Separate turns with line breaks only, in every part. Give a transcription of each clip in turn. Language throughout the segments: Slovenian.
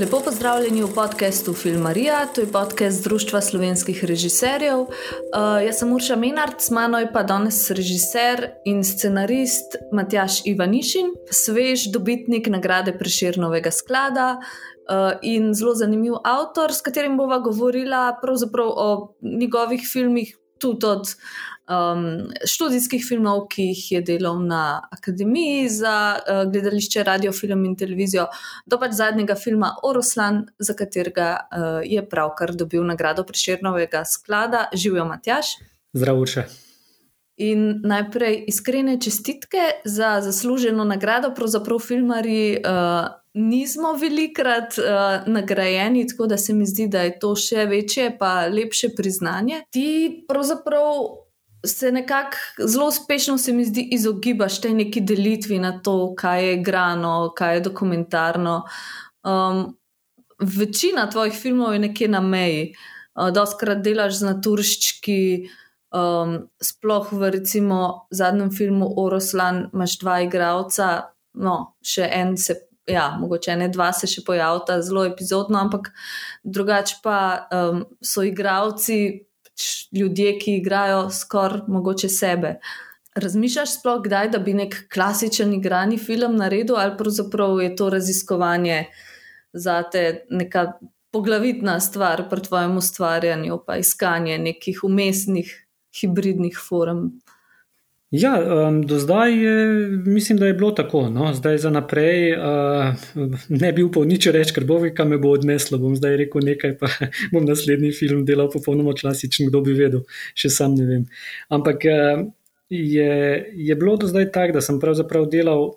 Lepo pozdravljeni v podkastu Filmarija, to je podcast Društva slovenskih režiserjev. Uh, jaz sem Urša Menard, s mano je pa danes režiser in scenarist Matjaš Ivanišin, svež dobitnik nagrade Preširnovega sklada uh, in zelo zanimiv avtor, s katerim bova govorila o njegovih filmih, tudi od um, študijskih filmov, ki jih je delal na Akademiji za uh, gledališče, radio, film in televizijo, do pač zadnjega filma Oroslan, za katerega uh, je pravkar dobil nagrado Preširnovega sklada, živijo Matjaš.
Zdravo, še.
In najprej iskrene čestitke za zasluženo nagrado, pravzaprav filmari. Uh, Nismo velikrat uh, nagrajeni, tako da se mi zdi, da je to še večje, pa lepše priznanje. Ti pravzaprav se nekako zelo uspešno, se mi zdi, izogibaš tej neki delitvi na to, kaj je grano, kaj je dokumentarno. Um, večina tvojih filmov je nekje na meji, uh, doskrat delaš z naturščki. Um, sploh v recimo zadnjem filmu Oroslan imaš dva igralca, no, še en se, ja, mogoče ne dva se še pojavlja, zelo epizodno, ampak drugače pa um, so igralci ljudje, ki igrajo skoraj mogoče sebe. Razmišljaš sploh kdaj, da bi nek klasičen igrani film naredil, ali pravzaprav je to raziskovanje za te neka poglavitna stvar pri tvojem ustvarjanju, pa iskanje nekih umestnih, hibridnih form?
Ja, um, do zdaj je, mislim, da je bilo tako. No? Zdaj za naprej uh, ne bi upal nič reči, ker bo veka me bo odneslo. Bom zdaj rekel nekaj, pa bom naslednji film delal popolnoma klasičen, kdo bi vedel, še sam ne vem. Ampak uh, je, je bilo do zdaj tako, da sem pravzaprav delal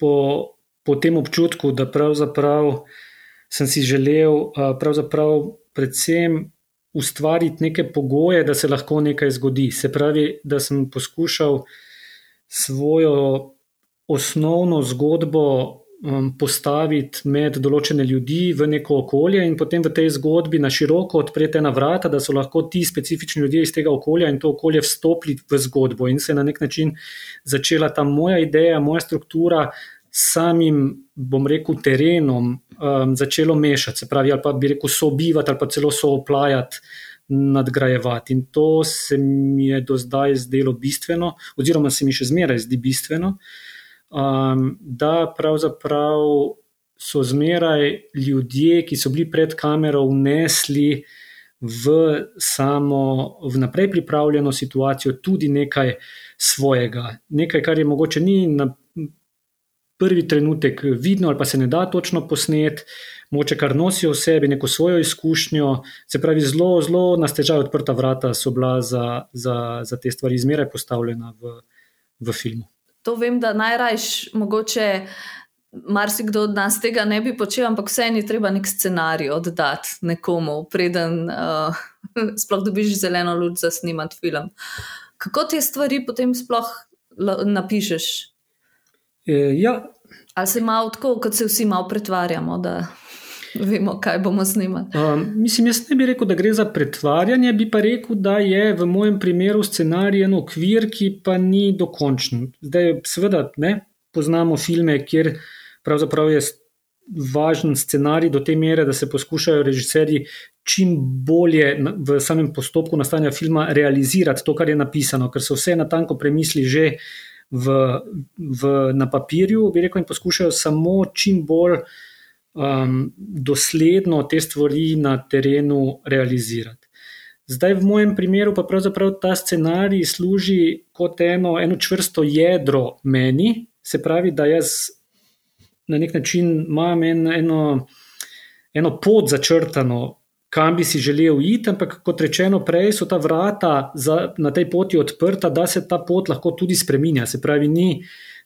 po, po tem občutku, da pravzaprav sem si želel uh, pravzaprav predvsem ustvariti neke pogoje, da se lahko nekaj zgodi. Se pravi, da sem poskušal svojo osnovno zgodbo um, postaviti med določene ljudi v neko okolje in potem v tej zgodbi na široko odpreti ena vrata, da so lahko ti specifični ljudje iz tega okolja in to okolje vstopili v zgodbo in se na nek način začela ta moja ideja, moja struktura. Samim, bom rekel, terenom um, začelo mešati, se pravi, ali pa bi rekel, sobivati, ali pa celo sooplajati, nadgrajevati. In to se mi je do zdaj zdelo bistveno, oziroma se mi še zmeraj zdi bistveno, um, da pravzaprav so zmeraj ljudje, ki so bili pred kamero, vnesli v samo vnaprej pripravljeno situacijo tudi nekaj svojega, nekaj, kar je mogoče ni na prvi trenutek vidno, ali pa se ne da točno posnet, moče kar nosijo v sebi neko svojo izkušnjo. Se pravi, zelo, zelo na stežaj odprta vrata so bila za, za, za te stvari izmeraj postavljena v, v filmu.
To vem, da najrajš mogoče. Marsikdo od nas tega ne bi počel, ampak vseeno je treba nek scenarij oddati nekomu, preden uh, sploh dobiš zeleno luč za snimati film. Kako te stvari potem sploh napišeš?
E, ja.
Ali se malo tako, kot se vsi malo pretvarjamo, da vemo, kaj bomo snimali?
Um, mislim, jaz ne bi rekel, da gre za pretvarjanje, bi pa rekel, da je v mojem primeru scenarij en okvir, ki pa ni dokončen. Zdaj, seveda, ne poznamo filme, kjer pravzaprav je važen scenarij do te mere, da se poskušajo režiserji čim bolje v samem postopku nastajanja filma realizirati to, kar je napisano, ker so vse na tanko premisli že v, v, na papirju, bi rekel, in poskušajo samo čim bolj um, dosledno te stvari na terenu realizirati. Zdaj, v mojem primeru, pa pravzaprav ta scenarij služi kot eno, eno čvrsto jedro meni, se pravi, da jaz na nek način imam en, eno, eno pot začrtano, kam bi si želel iti, ampak kot rečeno, prej so ta vrata za, na tej poti odprta, da se ta pot lahko tudi spremenja. Se pravi, ni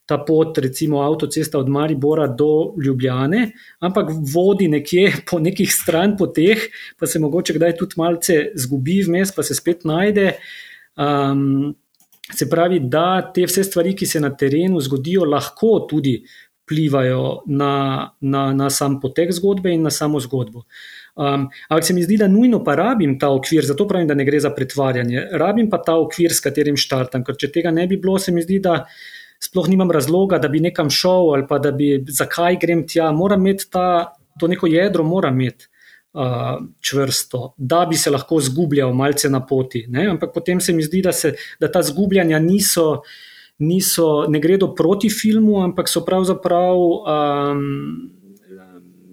ta pot, recimo avtocesta od Maribora do Ljubljane, ampak vodi nekje po nekih stran poteh, pa se mogoče kdaj tudi malce zgubi vmes, pa se spet najde. Um, se pravi, da te vse stvari, ki se na terenu zgodijo, lahko tudi vplivajo na, na, na sam potek zgodbe in na samo zgodbo. Um, ampak se mi zdi, da nujno pa rabim ta okvir, zato pravim, da ne gre za pretvarjanje. Rabim pa ta okvir, s katerim štartam, ker če tega ne bi bilo, se mi zdi, da sploh nimam razloga, da bi nekam šel ali pa da bi zakaj grem tja. Moram imeti ta to neko jedro mora imeti. Uh, čvrsto, da bi se lahko zgubljal malce na poti. Ne? Ampak potem se mi zdi, da, se, da ta zgubljanja niso, niso, ne gredo proti filmu, ampak so pravzaprav um,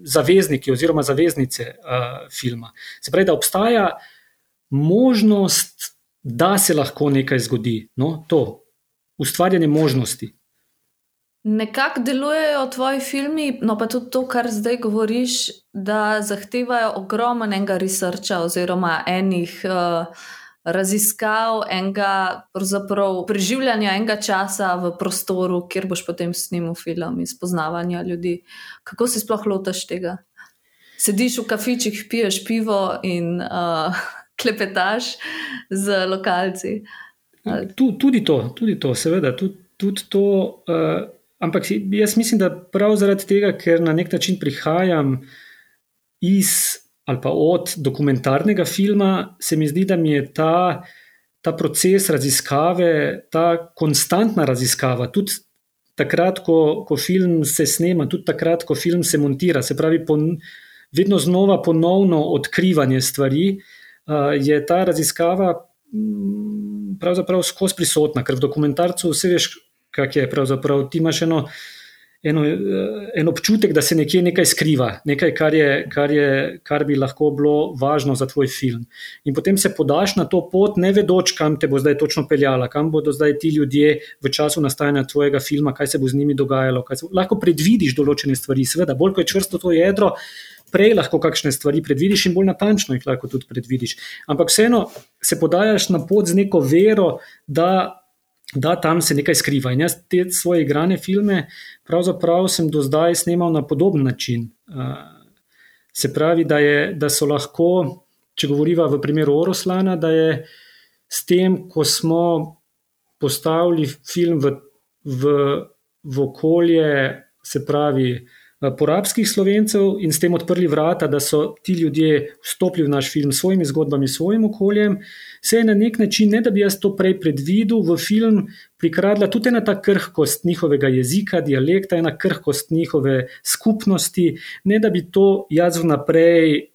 zavezniki oziroma zaveznice uh, filma. Se pravi, da obstaja možnost, da se lahko nekaj zgodi. No, to ustvarjanje možnosti.
Nekako delujejo tvoji filmi, no pa tudi to, kar zdaj govoriš, da zahtevajo ogromnega researcha oziroma enih uh, raziskav, enega preživljanja enega časa v prostoru, kjer boš potem snimal film in spoznavanja ljudi. Kako si sploh lotaš tega? Sediš v kafičih, piješ pivo in uh, klepetaš z lokalci.
Tudi to, tudi to, seveda. Tudi, tudi to. Uh, Ampak jaz mislim, da prav zaradi tega, ker na nek način prihajam iz ali pa od dokumentarnega filma, se mi zdi, da mi je ta, ta proces raziskave, ta konstantna raziskava, tudi takrat, ko, ko film se snema, tudi takrat, ko film se montira, se pravi, pon, vedno znova ponovno odkrivanje stvari, uh, je ta raziskava. Mm, pravzaprav skozi prisotna, ker v dokumentarcu vse veš, kak je pravzaprav. Ti imaš eno, eno, eh, en občutek, da se nekje nekaj skriva, nekaj, kar, je, kar, je, kar bi lahko bilo važno za tvoj film. In potem se podaš na to pot, ne vedoč, kam te bo zdaj točno peljala, kam bodo zdaj ti ljudje v času nastajanja tvojega filma, kaj se bo z njimi dogajalo. Se, lahko predvidiš določene stvari, seveda, bolj ko je čvrsto to jedro. Prej lahko kakšne stvari predvidiš, in bolj natančno jih lahko tudi predvidiš. Ampak vseeno se podajaš na pot z neko vero, da da tam se nekaj skriva. In jaz te svoje igrane filme, pravzaprav sem do zdaj snimal na podoben način. Se pravi, da, je, da so lahko, če govorimo v primeru Oroslana, da je s tem, ko smo postavili film v, v, v okolje, se pravi, porabskih slovencev in s tem odprli vrata, da so ti ljudje vstopili v naš film s svojimi zgodbami, s svojim okoljem, se je na nek način, ne da bi jaz to prej predvidel, v film prikradla tudi ena ta krhkost njihovega jezika, dialekta, ena krhkost njihove skupnosti, ne da bi to jaz vnaprej.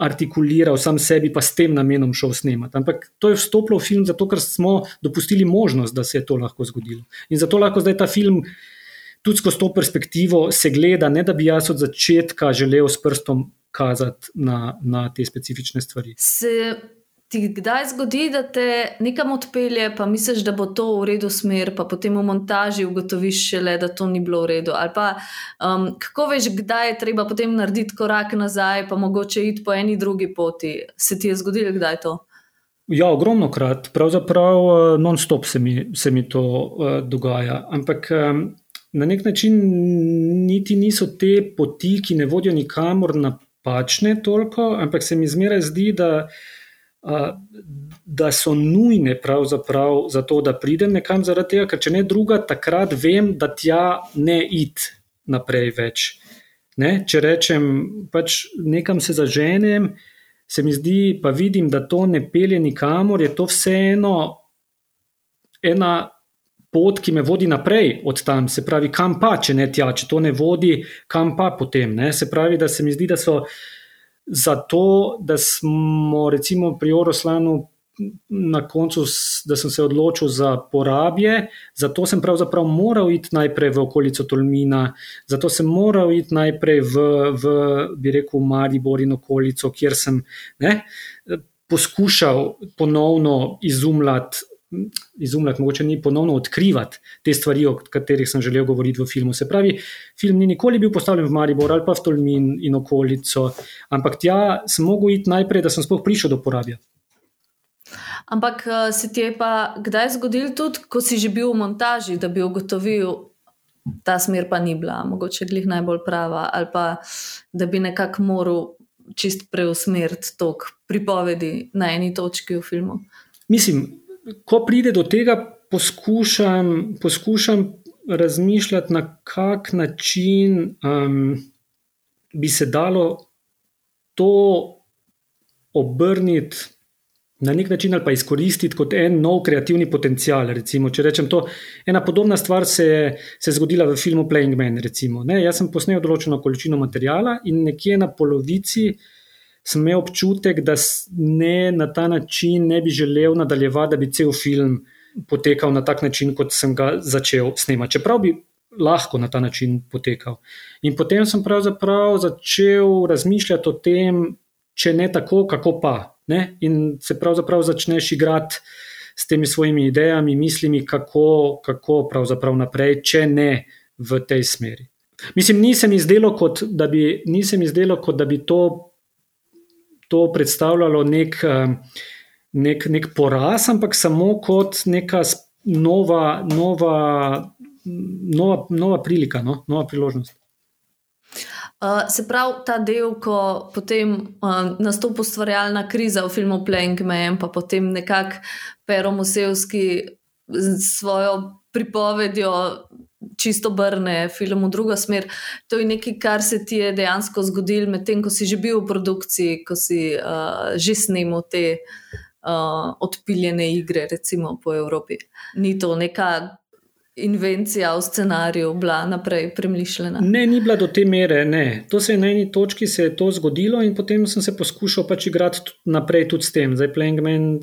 Artikuliral sam sebi, pa s tem namenom šel snemati. Ampak to je vstopilo v film, zato ker smo dopustili možnost, da se je to lahko zgodilo. In zato lahko zdaj ta film tudi skozi to perspektivo se gleda, ne da bi jaz od začetka želel s prstom kazati na, na te specifične stvari.
Se ti kdaj zgodi, da te nekam odpelje, pa misliš, da bo to v redu smer, pa potem v montaži ugotoviš šele, da to ni bilo v redu. Ali pa um, kako veš, kdaj je treba potem narediti korak nazaj, pa mogoče iti po eni drugi poti. Se ti je zgodilo, kdaj to?
Ja, ogromno krat, pravzaprav uh, non-stop se mi, se mi to uh, dogaja. Ampak um, na nek način niti niso te poti, ki ne vodijo nikamor napačne, toliko, ampak se mi zmeraj zdi, da, da so nujne pravzaprav za to, da pridem nekam zaradi tega, ker če ne druga, takrat vem, da tja ne id naprej več. Ne? Če rečem, pač nekam se zaženem, se mi zdi, pa vidim, da to ne pelje nikamor, je to vseeno ena pot, ki me vodi naprej od tam, se pravi, kam pa, če ne tja, če to ne vodi, kam pa potem. Ne? Se pravi, da se mi zdi, da so zato, da smo recimo pri Oroslanu. Na koncu, da sem se odločil za porabje, zato sem pravzaprav moral iti najprej v okolico Tolmina, zato sem moral iti najprej v, v bi rekel, Maribor in okolico, kjer sem ne, poskušal ponovno izumljati izumljati, mogoče ni ponovno odkrivati te stvari, o katerih sem želel govoriti v filmu. Se pravi, film ni nikoli bil postavljen v Maribor ali pa v Tolmin in okolico, ampak tja sem mogel iti najprej, da sem sploh prišel do porabja.
Ampak eh, se ti je pa kdaj zgodil tudi, ko si že bil v montaži, da bi ugotovil, da ta smer pa ni bila, mogoče glih najbolj prava, ali pa da bi nekako moral čist preusmeriti tok pripovedi na eni točki v filmu?
Mislim, ko pride do tega, poskušam, poskušam razmišljati, na kak način um, bi se dalo to obrniti na nek način ali pa izkoristiti kot en nov kreativni potencial. Recimo, če rečem to, ena podobna stvar se je, se je zgodila v filmu Playing Man. Recimo, Jaz sem posnel določeno količino materijala in nekje na polovici sem imel občutek, da ne na ta način ne bi želel nadaljevati, da bi cel film potekal na tak način, kot sem ga začel snemati. Čeprav bi lahko na ta način potekal. In potem sem pravzaprav začel razmišljati o tem, če ne tako, kako pa. Ne? In se pravzaprav začneš igrati s temi svojimi idejami, mislimi, kako, kako pravzaprav naprej, če ne v tej smeri. Mislim, nisem izdelo, kot da bi, kot da bi to, to predstavljalo nek, nek, nek poraz, ampak samo kot neka nova, nova, nova, nova prilika, no? nova priložnost.
Uh, se pravi, ta del, ko potem uh, nastopi ustvarjalna kriza v filmu Plank Man, pa potem nekako Pero Musevski z svojo pripovedjo čisto brne film v drugo smer. To je nekaj, kar se ti je dejansko zgodilo, medtem ko si že bil v produkciji, ko si uh, že snimal te uh, odpiljene igre, recimo po Evropi. Ni to neka invencija v scenariju bila naprej premišljena?
Ne, ni bila do te mere. Ne. To se je na eni točki je to zgodilo, in potem sem se poskušal pač igrati naprej tudi s tem. Zdaj, Plengman,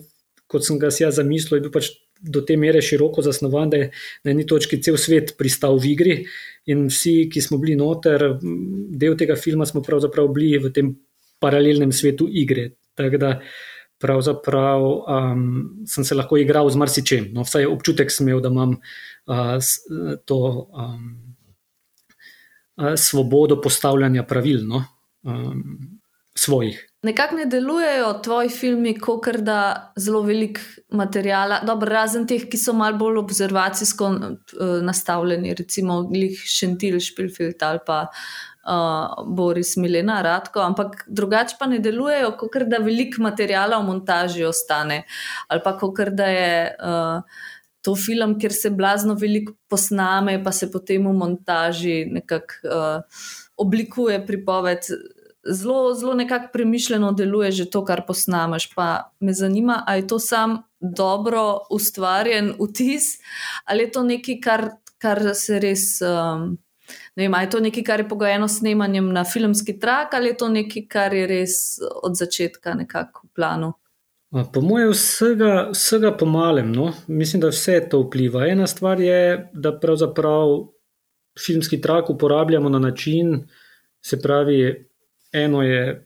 kot sem ga jaz zamislil, je bil pač do te mere široko zasnovan, da je na eni točki cel svet pristal v igri. In vsi, ki smo bili noter, del tega filma, smo pravzaprav bili v tem paralelnem svetu igre. Tako da pravzaprav um, sem se lahko igral z marsičem. No, vsaj občutek sem imel, da imam to um, svobodo postavljanja pravil, no, um, svojih.
Nekako ne delujejo tvoji filmi, kot da zelo veliko materijala, dobro, razen teh, ki so malo bolj observacijsko uh, nastavljeni, recimo Glih Šentil, Špilfilt ali pa uh, Boris Milena, Radko, ampak drugače pa ne delujejo, kot da veliko materijala v montaži ostane ali pa kot da je. Uh, to film, kjer se blazno veliko posname, pa se potem v montaži nekako uh, oblikuje pripoved. Zelo, zelo nekako premišljeno deluje že to, kar posnameš. Pa me zanima, ali je to sam dobro ustvarjen vtis, ali je to nekaj, kar, kar se res. Um, ne vem, je to nekaj, kar je pogojeno s snemanjem na filmski trak, ali je to nekaj, kar je res od začetka nekako v planu.
Po mojem, vsega, vsega pomalem. No? Mislim, da vse to vpliva. Ena stvar je, da pravzaprav filmski trak uporabljamo na način, se pravi, eno je.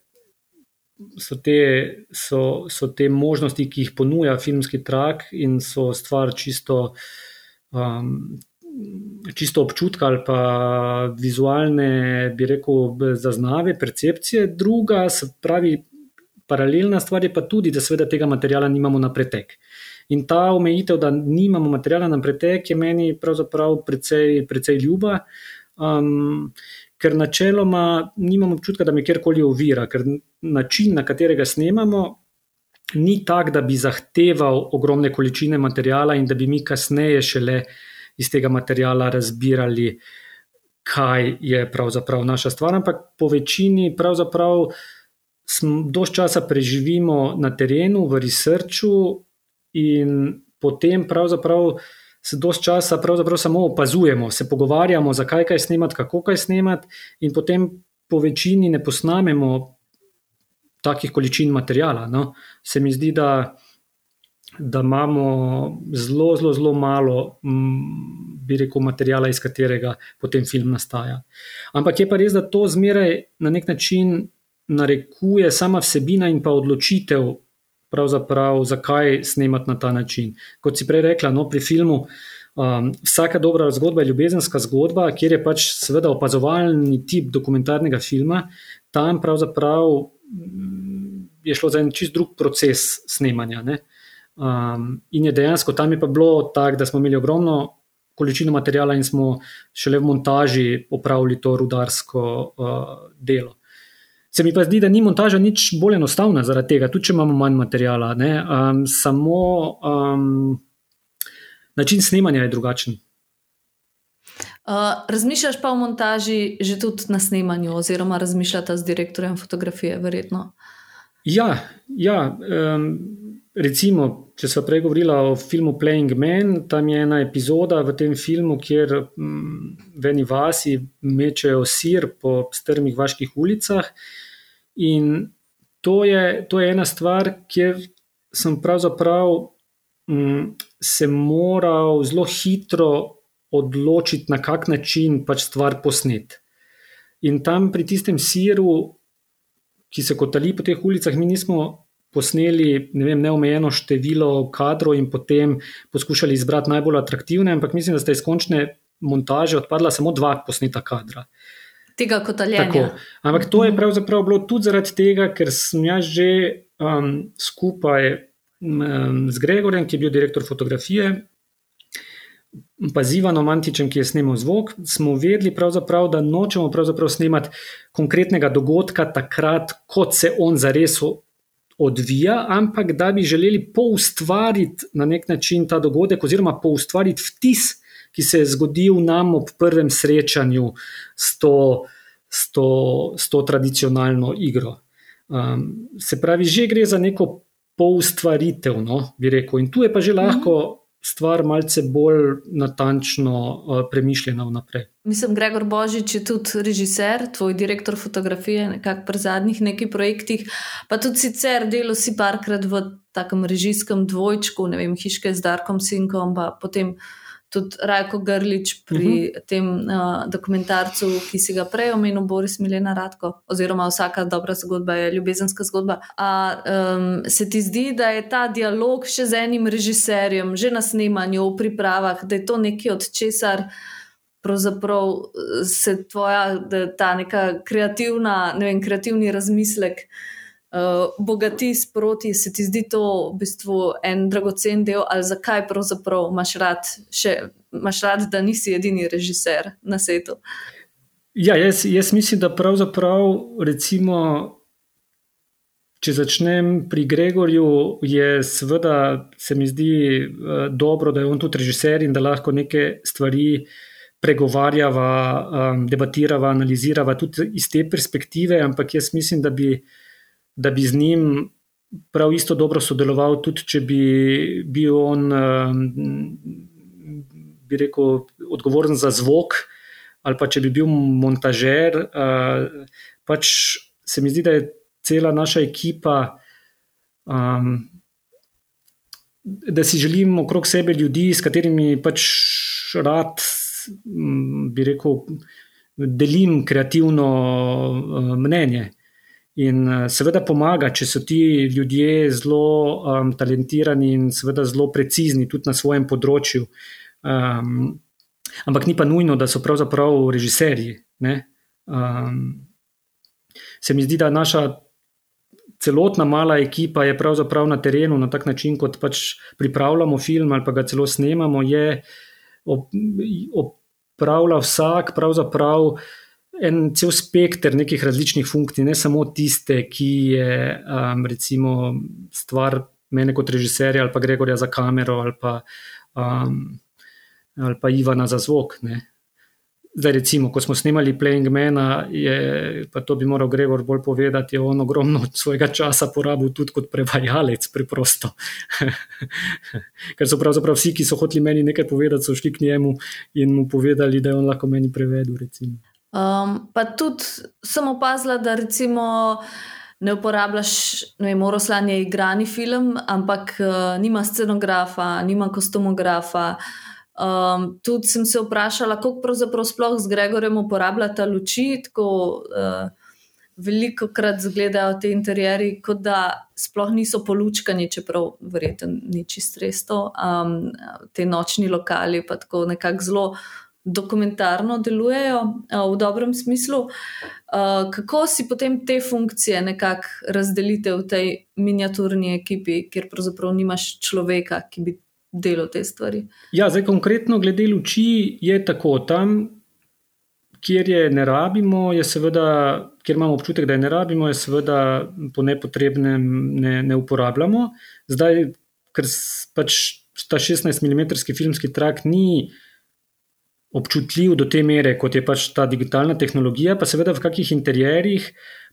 So te, so, so te možnosti, ki jih ponuja filmski trak, in so stvar čisto, um, čisto občutka ali pa vizualne, bi rekel, zaznave, percepcije. Druga, se pravi, Paralelna stvar je pa tudi, da seveda tega materijala nimamo na pretek. In ta omejitev, da nimamo materijala na pretek, je meni pravzaprav precej, precej ljuba, um, ker načeloma nimamo občutka, da me kjerkoli ovira, ker način, na katerega snemamo, ni tak, da bi zahteval ogromne količine materijala in da bi mi kasneje šele iz tega materijala razbirali, kaj je pravzaprav naša stvar, ampak po večini pravzaprav dož časa preživimo na terenu, v researchu, in potem pravzaprav se dož časa pravzaprav samo opazujemo, se pogovarjamo, zakaj kaj snemati, kako kaj snemati, in potem po večini ne posnamemo takih količin materijala. No. Se mi zdi, da. Da imamo zelo, zelo, zelo malo, bi rekel, materijala, iz katerega potem film nastaja. Ampak je pa res, da to zmeraj na nek način narekuje sama vsebina in pa odločitev, zakaj snemati na ta način. Kot si prej rekla, no, pri filmu. Um, vsaka dobra zgodba je ljubezenska zgodba, kjer je pač seveda opazovalni tip dokumentarnega filma, tam pravzaprav mm, je šlo za en čist drug proces snemanja. Um, in je dejansko tam je pa bilo tako, da smo imeli ogromno količino materijala in smo šele v montaži opravili to rudarsko uh, delo. Se mi pa zdi, da ni montaža nič bolj enostavna zaradi tega, tudi če imamo manj materijala. Um, samo um, način snemanja je drugačen.
Uh, razmišljaš pa o montaži že tudi na snemanju, oziroma razmišljate z direktorjem fotografije, verjetno?
Ja, ja um, recimo, če smo prej govorili o filmu Playing Man, tam je ena epizoda v tem filmu, kjer mm, v eni vasi mečejo sir po strmih vaških ulicah. In to je, to je ena stvar, kjer sem pravzaprav mm, se moral zelo hitro odločiti, na kak način pač stvar posneti. In tam pri tistem siru, ki se kotali po teh ulicah, mi nismo posneli ne vem, neomejeno število kadrov in potem poskušali izbrati najbolj atraktivne, ampak mislim, da sta iz končne montaže odpadla samo dva posneta kadra.
Tega kot ali.
Ampak to je pravzaprav bilo tudi zaradi tega, ker sem jaz že um, skupaj um, z Gregorjem, ki je bil direktor fotografije, pa z Ivanom Antičem, ki je snimal zvok, smo vedeli, da nočemo snemati konkretnega dogodka takrat, kot se on zares odvija, ampak da bi želeli poustvariti na nek način ta dogodek, oziroma poustvariti vtis, ki se je zgodil nam ob prvem srečanju s to, s to, s to tradicionalno igro. Um, se pravi, že gre za neko poustvaritev, no, bi rekel, in tu je pa že lahko. -hmm stvar malce bolj natančno uh, premišljena vnaprej.
Mislim, Gregor Božič je tudi režiser, tvoj direktor fotografije, nekako pri zadnjih nekaj projektih, pa tudi sicer delo si parkrat v takem režijskem dvojčku, ne vem, hiške z Darkom Sinkom, pa potem tudi Rajko Grlič pri uh mhm. -huh. tem uh, dokumentarcu, ki si ga prej omenil, Boris Milena Radko, oziroma vsaka dobra zgodba je ljubezenska zgodba. A um, se ti zdi, da je ta dialog še z enim režiserjem, že na snemanju, v pripravah, da je to nekaj od česar? Pravzaprav se tvoja, ta neka kreativna, ne vem, kreativni razmislek uh, uh, bogati sproti, se ti zdi to v bistvu en dragocen del, ali zakaj pravzaprav imaš rad, še, imaš rad da nisi edini režiser na svetu?
Ja, jaz, jaz mislim, da pravzaprav, recimo, če začnem pri Gregorju, je seveda, se mi zdi uh, dobro, da je on tudi režiser in da lahko neke stvari. Pregovarjava, um, debatirava, analizirava tudi iz te perspektive, ampak jaz mislim, da bi uh, da bi z njim prav isto dobro sodeloval, tudi če bi bil on, ehm, bi rekel, odgovoren za zvok, ali pa če bi bil montažer. Eh, pač se mi zdi, da je cela naša ekipa. Um, da si želim okrog sebe ljudi, s katerimi pač rad, bi rekel, delim kreativno uh, mnenje. In uh, seveda pomaga, če so ti ljudje zelo um, talentirani in seveda zelo precizni tudi na svojem področju. Um, ampak ni pa nujno, da so pravzaprav režiserji. Um, se mi zdi, da naša celotna mala ekipa je pravzaprav na terenu na tak način, kot pač pripravljamo film ali pa ga celo snemamo, je opravlja vsak pravzaprav en cel spekter nekih različnih funkcij, ne samo tiste, ki je um, recimo stvar mene kot režiserja ali pa Gregorja za kamero ali pa, um, ali pa Ivana za zvok. Ne. Zdaj, recimo, ko smo snemali Playing Mana, je, pa to bi moral Gregor bolj povedati, je on ogromno svojega časa porabil tudi kot prevajalec, preprosto. Ker so pravzaprav vsi, ki so hoteli meni nekaj povedati, so šli k njemu in mu povedali, da je on lahko meni prevedel. Recimo.
Um, pa tudi sem opazila, da recimo ne uporabljaš, ne vem, Oroslan je igrani film, ampak uh, nima scenografa, nima kostumografa. Um, tudi sem se vprašala, kako pravzaprav sploh z Gregorjem uporabljata luči, tako uh, veliko krat zgledajo te interjeri, kot da sploh niso polučkani, čeprav verjetno ni čisto res to. Um, te nočni lokali pa tako nekako zelo dokumentarno delujejo v dobrem smislu. Kako si potem te funkcije nekako razdelite v tej miniaturni ekipi, kjer pravzaprav nimaš človeka, ki bi delal te stvari?
Ja, zdaj konkretno glede luči je tako. Tam, kjer je ne rabimo, je seveda, kjer imamo občutek, da je ne rabimo, je seveda po nepotrebnem ne, ne uporabljamo. Zdaj, ker pač ta 16 mm filmski trak ni občutljiv do te mere, kot je pač ta digitalna tehnologija, pa seveda v kakih interjerjih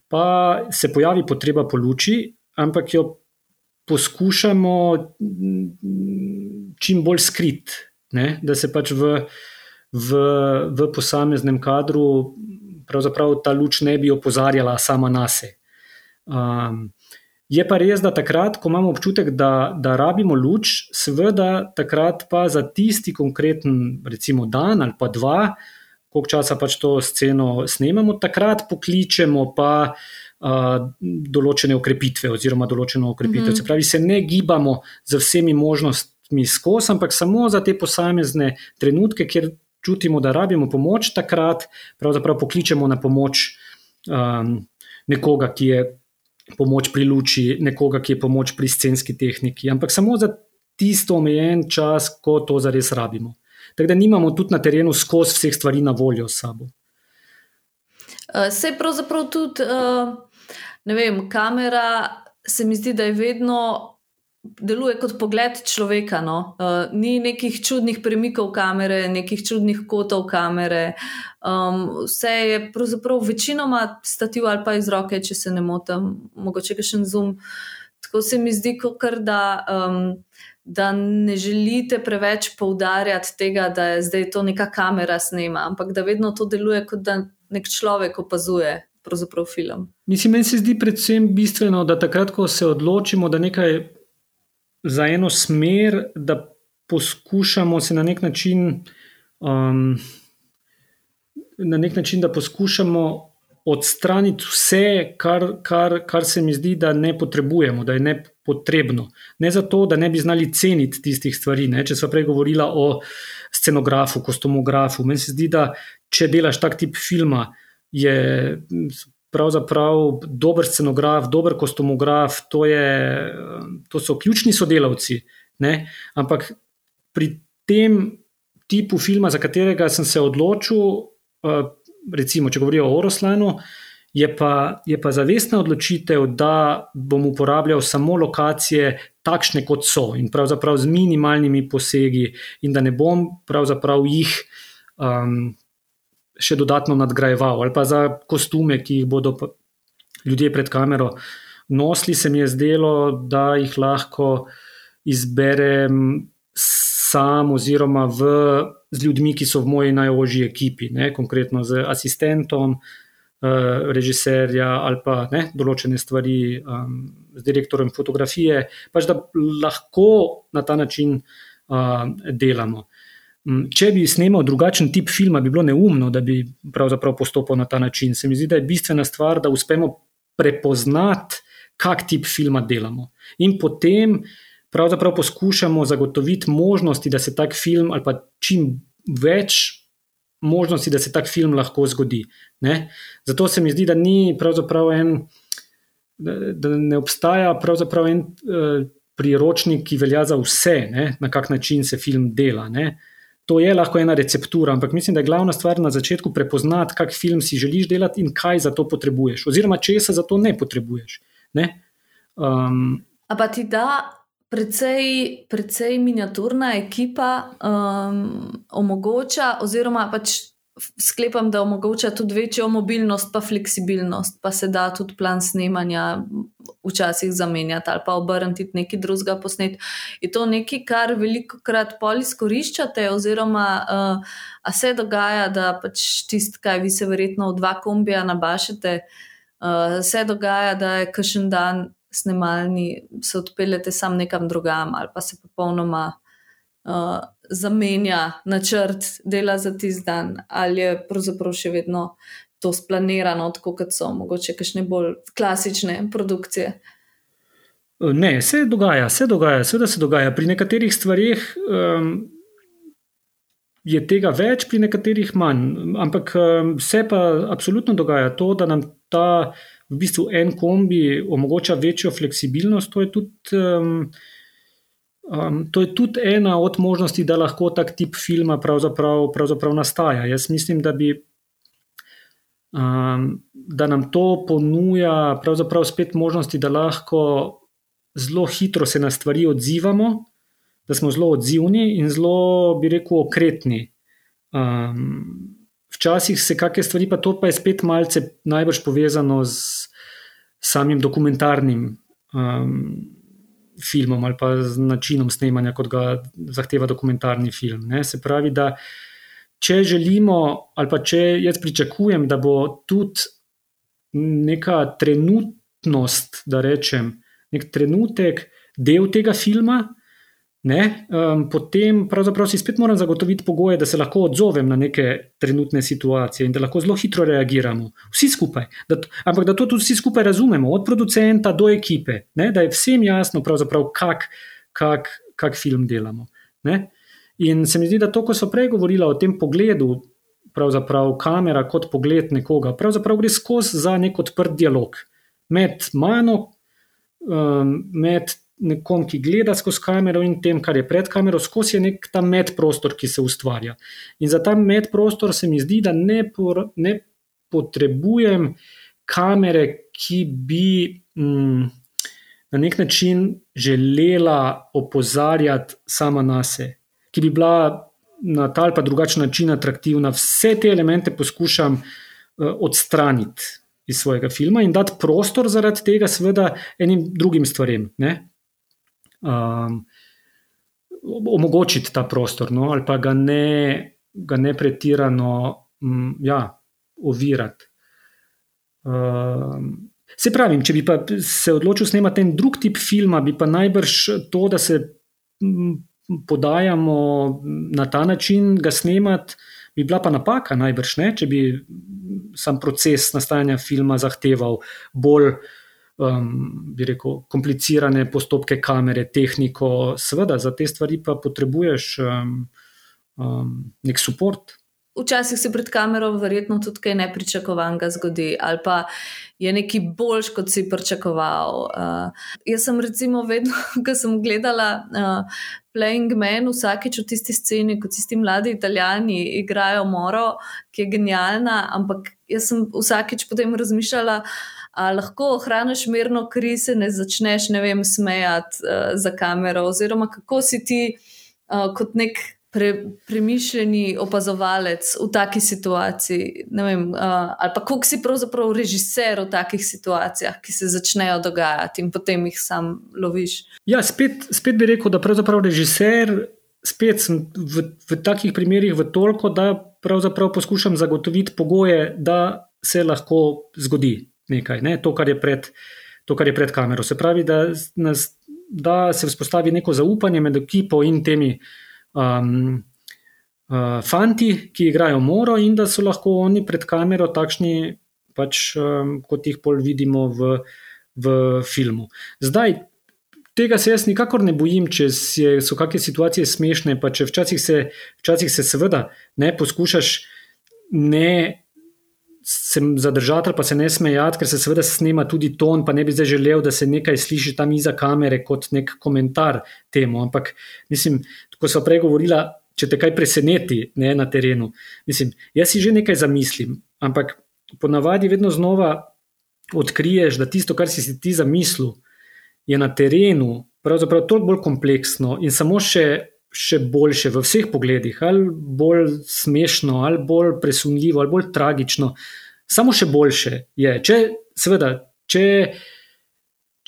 pa se pojavi potreba po luči, ampak jo poskušamo čim bolj skrit, ne? da se pač v, v, v posameznem kadru ta luč ne bi opozarjala sama na sebe. Um, je pa res, da takrat, ko imamo občutek, da, da rabimo luč, seveda takrat pa za tisti konkreten, recimo, dan ali pa dva, koliko časa pač to sceno snemamo, takrat pokličemo pa določene okrepitve oziroma določeno okrepitev. Mm -hmm. Se pravi, se ne gibamo z vsemi možnostmi skozi, ampak samo za te posamezne trenutke, kjer čutimo, da rabimo pomoč, takrat pravzaprav pokličemo na pomoč um, nekoga, ki je pomoč pri luči, nekoga, ki je pomoč pri scenski tehniki, ampak samo za tisto omejen čas, ko to zares rabimo. Tako da nimamo tudi na terenu skozi vseh stvari na voljo s sabo.
Uh, je pravzaprav tudi, uh, ne vem, kamera se mi zdi, da je vedno deluje kot pogled človeka. No? Uh, ni nekih čudnih premikov kamere, nekih čudnih kotov kamere. Um, vse je pravzaprav večinoma stativ ali pa iz roke, če se ne motim, mogoče še en zoom. Tako se mi zdi, kar da. Um, Da ne želite preveč poudarjati tega, da je zdaj to neka kamera snema, ampak da vedno to deluje, kot da nek človek opazuje film.
Mislim, meni se zdi predvsem bistveno, da takrat, ko se odločimo, da nekaj za eno smer, da poskušamo se na nek način, um, na nek način da poskušamo odstraniti vse, kar, kar, kar se mi zdi, da ne potrebujemo, da je ne potrebno. Ne zato, da ne bi znali ceniti tistih stvari. Ne? Če smo prej govorili o scenografu, kostumografu, meni se zdi, da če delaš tak tip filma, je pravzaprav dober scenograf, dober kostumograf, to, je, to so ključni sodelavci. Ne? Ampak pri tem tipu filma, za katerega sem se odločil, eh, recimo, če govorijo o Oroslanu, je pa, je pa zavestna odločitev, da bom uporabljal samo lokacije takšne, kot so, in pravzaprav z minimalnimi posegi, in da ne bom pravzaprav jih. Um, še dodatno nadgrajeval, ali pa za kostume, ki jih bodo ljudje pred kamero nosili, se mi je zdelo, da jih lahko izberem sam, oziroma v, z ljudmi, ki so v moji najožji ekipi, ne, konkretno z asistentom. Uh, režiserja ali pa ne, določene stvari um, z direktorjem fotografije, pač da lahko na ta način uh, delamo. Mm, če bi snimal drugačen tip filma, bi bilo neumno, da bi pravzaprav postopal na ta način. Se mi zdi, da je bistvena stvar, da uspemo prepoznati, kak tip filma delamo. In potem pravzaprav poskušamo zagotoviti možnosti, da se tak film, ali pa čim več možnosti, da se tak film lahko zgodi. Ne? Zato se mi zdi, da ni pravzaprav en. Da ne obstaja pravzaprav en uh, priročnik, ki velja za vse, ne, na kak način se film dela. Ne. To je lahko ena receptura, ampak mislim, da je glavna stvar na začetku prepoznati, kak film si želiš delati in kaj za to potrebuješ, oziroma česa za to ne potrebuješ. Ne? Um,
A pa ti da precej, precej miniaturna ekipa um, omogoča, oziroma pač sklepam, da omogoča tudi večjo mobilnost, pa fleksibilnost, pa se da tudi plan snemanja včasih zamenjati ali pa obrniti nekaj drugega posnet. Je to nekaj, kar veliko krat pol izkoriščate, oziroma uh, a se dogaja, da pač tisti, kaj vi se verjetno v dva kombija nabašete, uh, se dogaja, da je kašen dan snemalni, se odpeljete sam nekam drugam ali pa se popolnoma. Uh, zamenja načrt dela za tisti dan, ali je pravzaprav še vedno to splanirano, tako kot so mogoče kakšne bolj klasične produkcije.
Ne, se dogaja, se dogaja, seveda se dogaja. Pri nekaterih stvarih um, je tega več, pri nekaterih manj. Ampak um, se pa absolutno dogaja to, da nam ta v bistvu en kombi omogoča večjo fleksibilnost. To je tudi. Um, Um, to je tudi ena od možnosti, da lahko tak tip filma pravzaprav, pravzaprav nastaja. Jaz mislim, da, bi, um, da nam to ponuja pravzaprav spet možnosti, da lahko zelo hitro se na stvari odzivamo, da smo zelo odzivni in zelo, bi rekel, okretni. Um, včasih se kakšne stvari, pa to pa je spet malce najbrž povezano z samim dokumentarnim. Um, filmom ali pa z načinom snemanja, kot ga zahteva dokumentarni film. Ne? Se pravi, da če želimo, ali pa če jaz pričakujem, da bo tudi neka trenutnost, da rečem, nek trenutek del tega filma. Ne, um, potem pravzaprav si spet moram zagotoviti pogoje, da se lahko odzovem na neke trenutne situacije in da lahko zelo hitro reagiramo. Vsi skupaj. Da, ampak da to tudi vsi skupaj razumemo, od producenta do ekipe, ne, da je vsem jasno, kak, kak, kak film delamo. Ne. In se mi zdi, da to, ko so prej govorili o tem pogledu, pravzaprav kamera kot pogled nekoga, pravzaprav gre skozi za nek odprt dialog med mano, um, med nekom, ki gleda skozi kamero in tem, kar je pred kamero, skozi je nek ta medprostor, ki se ustvarja. In za ta medprostor se mi zdi, da ne, por, ne potrebujem kamere, ki bi mm, na nek način želela opozarjati sama na sebe, ki bi bila na ta ali pa drugačen način atraktivna. Vse te elemente poskušam uh, odstraniti. Iz svojega filma in dati prostor zaradi tega, seveda, enim drugim stvarem. Um, omogočiti ta prostor, no, ali pa ga ne, ga ne pretirano um, ja, ovirati. Um, se pravi, če bi se odločil snemati en drug tip filma, bi pa najbrž to, da se podajamo na ta način, ga snemati, bi bila pa napaka, najbrž ne, če bi sam proces nastajanja filma zahteval bolj um, bi rekel, komplicirane postopke, kamere, tehniko, seveda za te stvari pa potrebuješ um, um, nek podpor.
Včasih se pred kamero verjetno tudi kaj nepričakovanega zgodi, ali pa je nekaj boljš, kot si pričakoval. Uh, jaz sem recimo vedno, ko sem gledala uh, Playing Man, vsakeč v tisti sceni, kot tisti mladi italijani igrajo Moro, ki je genialna, ampak jaz sem vsakeč potem razmišljala, uh, A lahko ohraniš mirno kri, se ne začneš, ne vem, smejati uh, za kamero, oziroma kako si ti uh, kot nek pre, premišljeni opazovalec v taki situaciji, vem, uh, ali pa kako si pravzaprav režiser v takih situacijah, ki se začnejo dogajati in potem jih sam loviš.
Ja, spet, spet bi rekel, da pravzaprav režiser. Spet sem v, v takih primerih v toliko, da pravzaprav poskušam zagotoviti pogoje, da se lahko zgodi nekaj, ne? to, kar pred, to, kar je pred kamero. Se pravi, da, nas, da se vzpostavi neko zaupanje med ekipo in temi um, uh, fanti, ki igrajo moro, in da so lahko oni pred kamero takšni, pač, um, kot jih pol vidimo v, v filmu. Zdaj. Tega se jaz nikakor ne bojim, če so kakšne situacije smešne, pa če včasih se, včasih se seveda ne poskušaš ne se zadržati, pa se ne smejati, ker se seveda snema tudi ton, pa ne bi zdaj želel, da se nekaj sliši tam iza kamere kot nek komentar temu. Ampak, mislim, ko so prej govorila, če te kaj preseneti ne, na terenu, mislim, jaz si že nekaj zamislim, ampak ponavadi vedno znova odkriješ, da tisto, kar si si ti zamislil, je na terenu pravzaprav toliko bolj kompleksno in samo še. Še boljše v vseh pogledih, ali bolj smešno, ali bolj presunljivo, ali bolj tragično samo še boljše je. Če, seveda, če,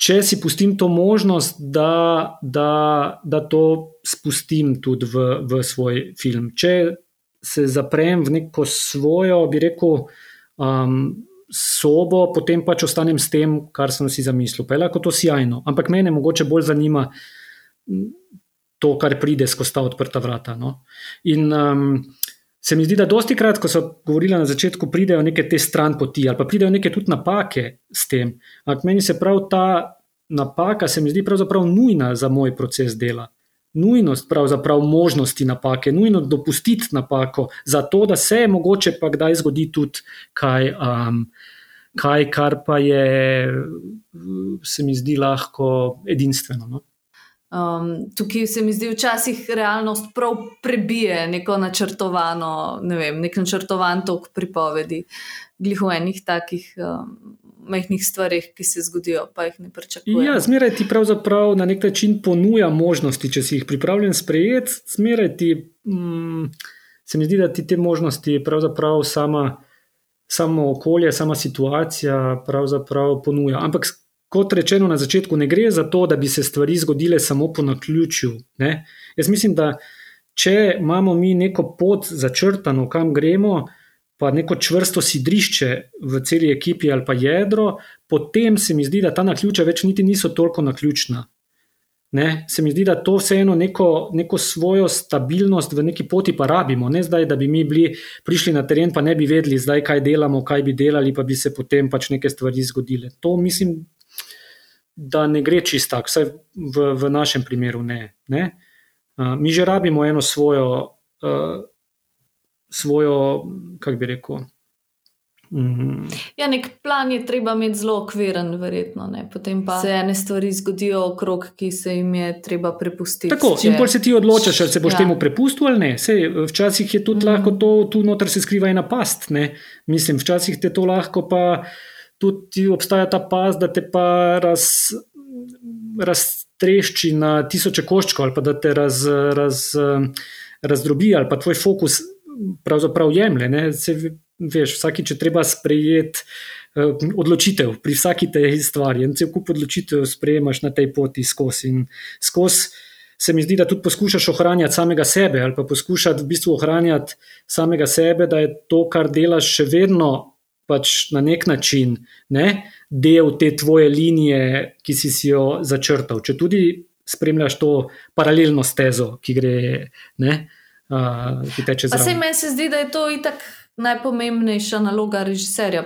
če si pustim to možnost, da, da, da to spustim tudi v, v svoj film. Če se zaprem v neko svojo, bi rekel, um, sobo, potem pač ostanem s tem, kar sem si zamislil. Pa je lahko to sjajno, ampak mene mogoče bolj zanima. To, kar pride skozi ta odprta vrata. No? In um, se mi zdi, da dosti krat, ko so govorili na začetku, pridejo neke te stran poti ali pa pridejo neke tudi napake s tem. Ampak meni se prav ta napaka, se mi zdi pravzaprav nujna za moj proces dela. Nujnost, pravzaprav možnosti napake, nujno dopustiti napako, zato da se je mogoče pa kdaj zgodi tudi kaj, um, kaj kar pa je, se mi zdi, lahko edinstveno. No?
Um, tukaj se mi zdi, včasih realnost prav prebije neko načrtovano, ne vem, nek načrtovan tok pripovedi, glih v enih takih um, majhnih stvarih, ki se zgodijo, pa jih ne pričakujemo.
Ja, zmeraj ti pravzaprav na nek način ponuja možnosti, če si jih pripravljen sprejeti, zmeraj ti mm, se mi zdi, da ti te možnosti pravzaprav sama, samo okolje, sama situacija pravzaprav ponuja. Ampak kot rečeno na začetku, ne gre za to, da bi se stvari zgodile samo po naključju. Ne? Jaz mislim, da če imamo mi neko pot začrtano, kam gremo, pa neko čvrsto sidrišče v celi ekipi ali pa jedro, potem se mi zdi, da ta naključja več niti niso toliko naključna. Ne, se mi zdi, da to vseeno neko, neko svojo stabilnost v neki poti pa rabimo. Ne zdaj, da bi mi bili, prišli na teren, pa ne bi vedeli, zdaj, kaj delamo, kaj bi delali, pa bi se potem pač neke stvari zgodile. To mislim, da ne gre čisto tako, vsaj v, v našem primeru ne. ne. Uh, mi že rabimo eno svojo, uh, svojo kako bi rekel.
Mm. Ja, nek plan je treba imeti zelo okviren, verjetno. Ne? Potem pa se ene stvari zgodijo okrog, ki se jim je treba prepustiti.
Tako, če... in pol se ti odločaš, ali se boš ja. temu prepustil ali ne. Sej, včasih je tudi mm. lahko to, tu noter se skriva ena past. Ne? Mislim, včasih te to lahko pa tudi obstaja ta past, da te pa raz. Raztrešči na tisoče koščkov, ali pa da te raz, raz, razdrobi, ali pa tvoj fokus pravzaprav jemlje. Se, veš, vsakič je treba sprejeti uh, odločitev pri vsaki tej stvari. En cel kup odločitev sprejemaš na tej poti skozi. In skozi se mi zdi, da tudi poskušaš ohranjati samega sebe ali pa poskušati v bistvu ohranjati samega sebe, da je to, kar delaš, še vedno pač na nek način ne, del te tvoje linije, ki si, si jo začrtal. Če tudi spremljaš to paralelno stezo, ki gre. Ne, Uh, ki teče zraven.
Se meni zdi, da je to itak najpomembnejša naloga režiserja,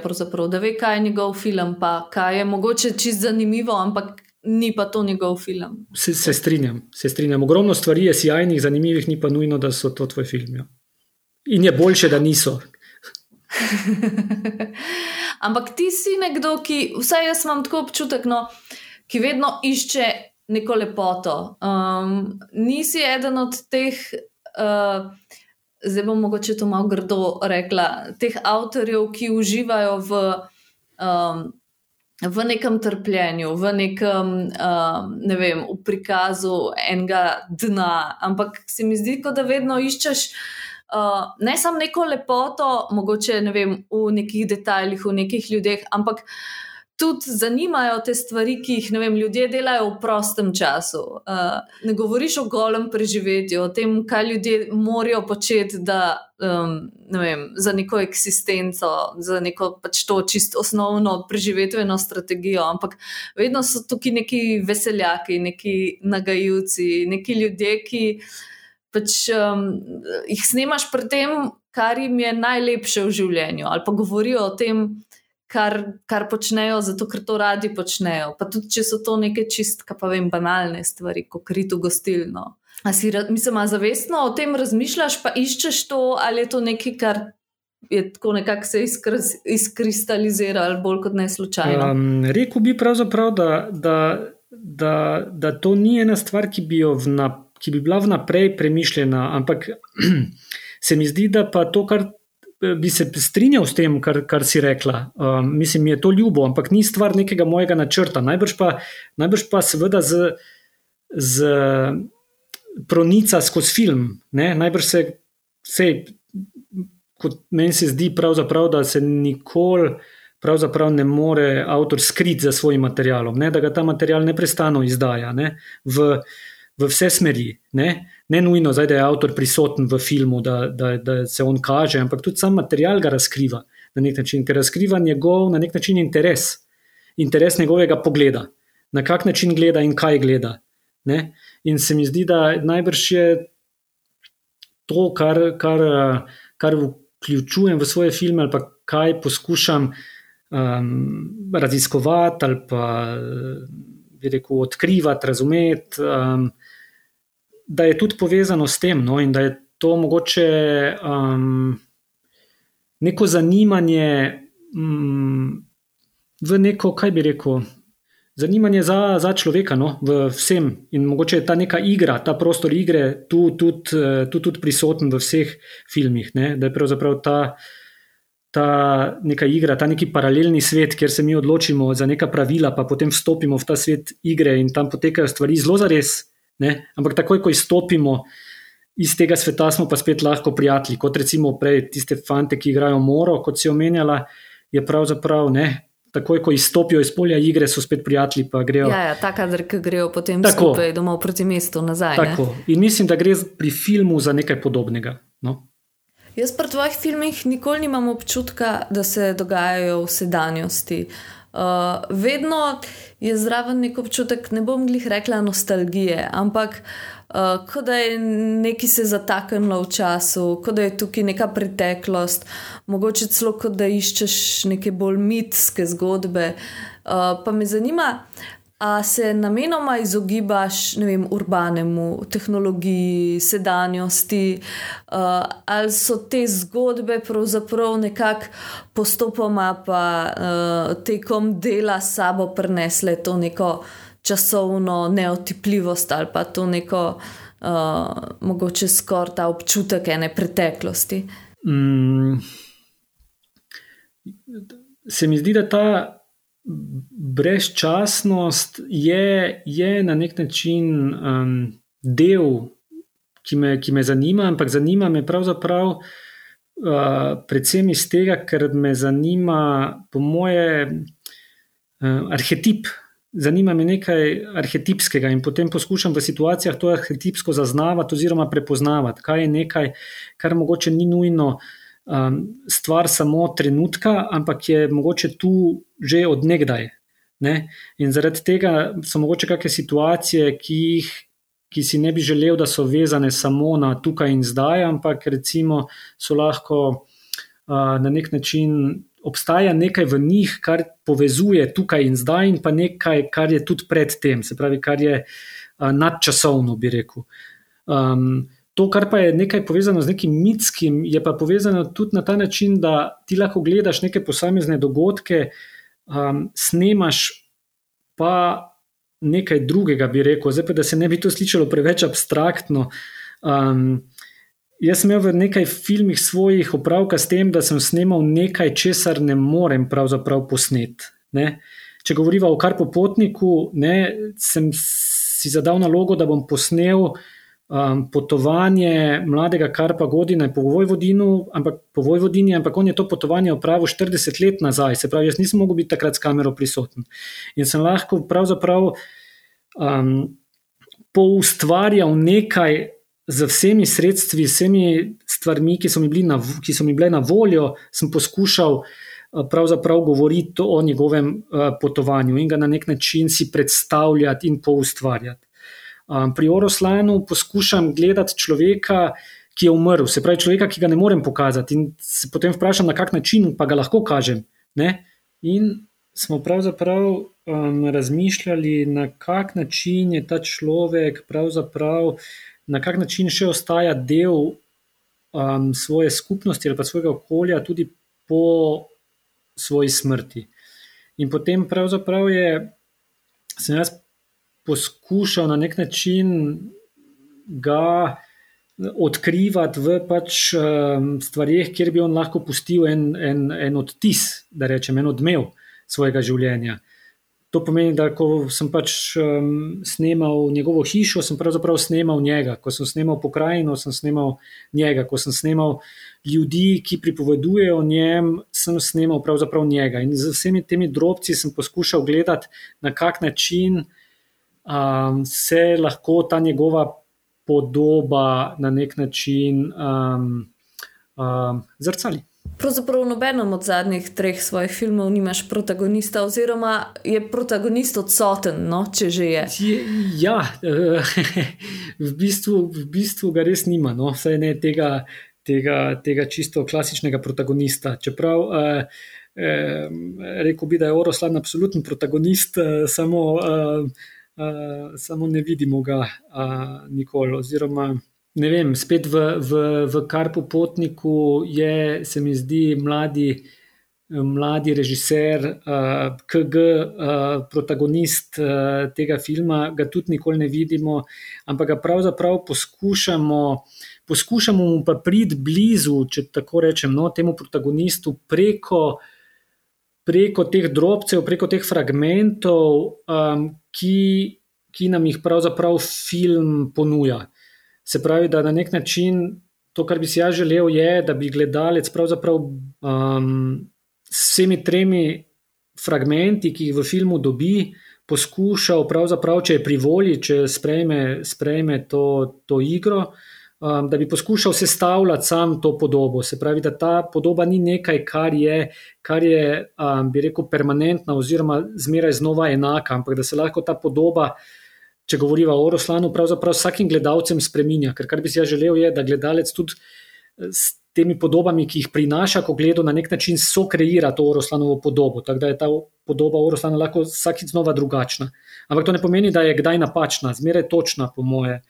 da ve, kaj je njegov film, pa kaj je mogoče čist zanimivo, ampak ni pa to njegov film.
Se, se strinjam, se strinjam. Ogromno stvari je sjajnih, zanimivih, ni pa nujno, da so to tvoj film. Ja. In je boljše, da niso.
ampak ti si nekdo, ki, vsaj jaz imam tako občutek, no, ki vedno išče neko lepoto. Um, nisi eden od teh. Uh, zdaj bom mogoče to malo grdo rekla, teh avtorjev, ki uživajo v, um, v nekem trpljenju, v nekem, um, ne vem, v prikazu enega dna. Ampak se mi zdi, da vedno iščeš. Uh, ne samo neko lepoto, mogoče ne vem, v nekih detajlih, v nekih ljudeh, ampak tudi zanimajo te stvari, ki jih vem, ljudje delajo v prostem času. Uh, ne govoriš o golem preživetju, o tem, kaj ljudje morajo početi da, um, ne vem, za neko eksistenco, za neko pač to čisto osnovno preživetveno strategijo. Ampak vedno so tukaj neki veseljaki, neki nagajivci, neki ljudje, ki pač, um, jih snemaš pri tem. Kar jim je najlepše v življenju, ali pa govorijo o tem, kar, kar počnejo, zato ker to radi počnejo. Pa tudi, če so to neke čistke, pa vem, banalne stvari, kot krito gostilno. A si, mislim, zavestno o tem razmišljaš, pa iščeš to, ali je to nekaj, kar je tako nekako se izkristaliziralo, bolj kot ne slučajno. Um,
Rekl bi pravzaprav, da, da, da, da to ni ena stvar, ki bi, vna, ki bi bila vnaprej premišljena, ampak se mi zdi, da pa to, kar bi se strinjal s tem, kar, kar si rekla. Um, mislim, mi je to ljubo, ampak ni stvar nekega mojega načrta. Najbrž pa, najbrž pa seveda z, z pronica skozi film. Ne? Najbrž se, se, kot meni se zdi, da se nikoli. Pravzaprav ne more avtor skriti za svojim materialom, ne, da ga ta material neprestano izdaja ne, v, v vse smeri. Ne ne nujno, zdaj, da je avtor prisoten v filmu, da, da, da se on kaže, ampak tudi sam material ga razkriva na nek način, ker razkriva njegov na nek način interes, interes njegovega pogleda, na kak način gleda in kaj gleda. Ne? In se mi zdi, da najbrž je to, kar, kar, kar vključujem v svoje filme, ali pa kaj poskušam um, raziskovati, ali pa rekel, odkrivati, razumeti. Um, da je tudi povezano s tem, no, in da je to mogoče um, neko zanimanje um, v neko, kaj bi rekel, zanimanje za, za človeka, no, v vsem. In mogoče je ta neka igra, ta prostor igre tu tudi, tu tudi prisoten v vseh filmih, ne, da je pravzaprav ta. Ta neka igra, ta neki paralelni svet, kjer se mi odločimo za neka pravila, pa potem vstopimo v ta svet igre in tam potekajo stvari zelo zares, Ne? Ampak takoj, ko izstopimo iz tega sveta, smo pa spet lahko prijatelji. Kot recimo prej tiste fante, ki igrajo moro, kot si omenjala, je pravzaprav ne, takoj, ko izstopijo iz polja igre, so spet prijatelji.
Ja, ja, ta kader, ki grejo potem tako, skupaj domov proti mestu nazaj.
Tako. In mislim, da gre pri filmu za nekaj podobnega. No?
Jaz pri tvojih filmih nikoli nimam občutka, da se dogajajo v sedanjosti. Uh, vedno je zraven nek občutek, ne bom glih rekla nostalgije, ampak uh, kot da je nekaj se zataknilo v času, kot da je tukaj neka preteklost, mogoče celo kot da iščeš neke bolj mitske zgodbe. Uh, pa me zanima, A se namenoma izogibaš vem, urbanemu, tehnologiji, sedanjosti, uh, ali so te zgodbe pravzaprav nekako postopoma, pa uh, tekom dela sabo prenesle to neko časovno neotipljivost ali pa to neko uh, mogoče skoraj ta občutek ene preteklosti. Mm.
Se mi zdi, da ta brezčasnost je, je na nek način um, del, ki me, ki me zanima, ampak zanima me pravzaprav uh, predvsem iz tega, ker me zanima, po moje, uh, arhetip. Zanima me nekaj arhetipskega in potem poskušam v situacijah to arhetipsko zaznavati oziroma prepoznavati, kaj je nekaj, kar mogoče ni nujno uh, um, stvar samo trenutka, ampak je mogoče tu že odnegdaj. Ne? In zaradi tega so mogoče kakšne situacije, ki, jih, ki si ne bi želel, da so vezane samo na tukaj in zdaj, ampak recimo so lahko uh, na nek način. Obstaja nekaj v njih, kar povezuje tukaj in zdaj, in pa nekaj, kar je tudi predtem, se pravi, kar je uh, nadčasovno, bi rekel. Um, To, kar pa je nekaj povezano z nekim mitskim, je pa povezano tudi na ta način, da ti lahko gledaš neke posamezne dogodke, um, snemaš pa nekaj drugega, bi rekel. Zdaj, pa, da se ne bi to slišalo preveč abstraktno. Um, jaz sem imel v nekaj filmih svojih opravka s tem, da sem snemal nekaj, česar ne morem pravzaprav posneti. Če govorimo o kar popotniku, ne, sem si zadal nalogo, da bom posnel um, potovanje mladega Karpa Godina po Vojvodinu, ampak po Vojvodini, ampak on je to potovanje opravil 40 let nazaj, se pravi, jaz nisem mogel biti takrat s kamero prisoten. In sem lahko pravzaprav um, poustvarjal nekaj z vsemi sredstvi, vsemi stvarmi, ki so mi, na, ki so mi bile na voljo, sem poskušal. Pravzaprav govoriti o njegovem potovanju in ga na nek način si predstavljati in poustvarjati. Um, pri Oroslanu poskušam gledati človeka, ki je umrl, se pravi človeka, ki ga ne morem pokazati, in se potem vprašam, na kak način pa ga lahko kažem. Ne? In smo pravzaprav um, razmišljali, na kak način je ta človek, na kak način še ostaja del um, svoje skupnosti ali pa svojega okolja, tudi po svoji smrti. In potem pravzaprav je, sem jaz poskušal na nek način ga odkrivati v pač, um, stvarih, kjer bi on lahko pustil en, en, en odtis, da rečem, en odmev svojega življenja. To pomeni, da ko sem pač um, snemal njegovo hišo, sem pravzaprav snemal njega. Ko sem snemal pokrajino, sem snemal njega. Ko sem snemal ljudi, ki pripovedujejo o njem, sem snemal pravzaprav njega. In z vsemi temi drobci sem poskušal gledati, na kak način um, se lahko ta njegova podoba na nek način um, um, zrcali.
Pravzaprav v nobenem od zadnjih treh svojih filmov nimaš protagonista, oziroma je protagonist odsoten, no, če že je.
je ja, v bistvu, v bistvu ga res nima, no, vsaj ne tega, tega, tega čisto klasičnega protagonista. Čeprav eh, eh, rekel bi, da je Oroslan absoluten protagonist, eh, samo. Eh, samo ne vidimo ga uh, nikoli. Oziroma, ne vem, spet v, v, v Karpu Potniku je, se mi zdi, mladi, mladi režiser, uh, KG, uh, protagonist uh, tega filma, ga tudi nikoli ne vidimo, ampak ga pravzaprav poskušamo. Poskušamo mu pa priti blizu, če tako rečem, no, temu protagonistu preko preko teh drobcev, preko teh fragmentov, um, ki, ki nam jih pravzaprav film ponuja. Se pravi, da na nek način to, kar bi si jaz želel, je, da bi gledalec pravzaprav um, s vsemi tremi fragmenti, ki jih v filmu dobi, poskušal, če je pri volji, če sprejme, sprejme to, to igro, um, da bi poskušal sestavljati sam to podobo. Se pravi, da ta podoba ni nekaj, kar je, kar je um, bi rekel, permanentna oziroma zmeraj znova enaka, ampak da se lahko ta podoba. Če govorimo o Roslanu, pravzaprav vsakim gledalcem spremenja. Ker kar bi si ja želel, je, da gledalec tudi s temi podobami, ki jih prinaša, ko gleda na nek način, so kreira to Oroslanovo podobo. Tako da je ta podoba Oroslana lahko vsakič znova drugačna. Ampak to ne pomeni, da je kdaj napačna, zmeraj točna, po moje.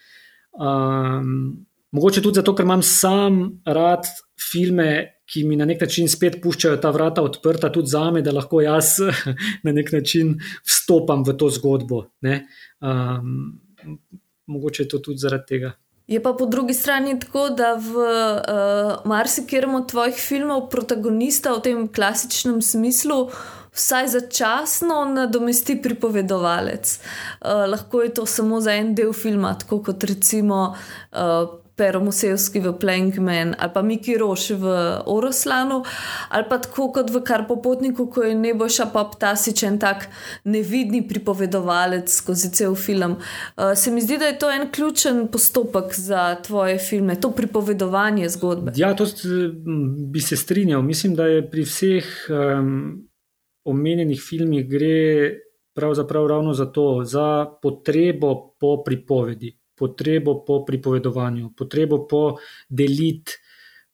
Um, mogoče tudi zato, ker imam sam rad filme, ki mi na nek način spet puščajo ta vrata odprta, tudi za me, da lahko jaz na nek način vstopam v to zgodbo. Um, mogoče je to tudi zaradi tega.
Je pa po drugi strani tako, da v uh, marsikerem od tvojih filmov protagonista v tem klasičnem smislu vsaj začasno nadomesti pripovedovalec. Uh, lahko je to samo za en del filma, tako kot recimo. Uh, Pero Musevski v Plankman ali pa Miki Roš v Oroslanu, ali pa tako kot v Karpopotniku, ko je Neboša Poptasič en tak nevidni pripovedovalec skozi cel film. Uh, se mi zdi, da je to en ključen postopek za tvoje filme, to pripovedovanje zgodbe.
Ja, to bi se strinjal. Mislim, da je pri vseh um, omenjenih filmih gre pravzaprav ravno za to, za potrebo po pripovedi potrebo po pripovedovanju, potrebo po deliti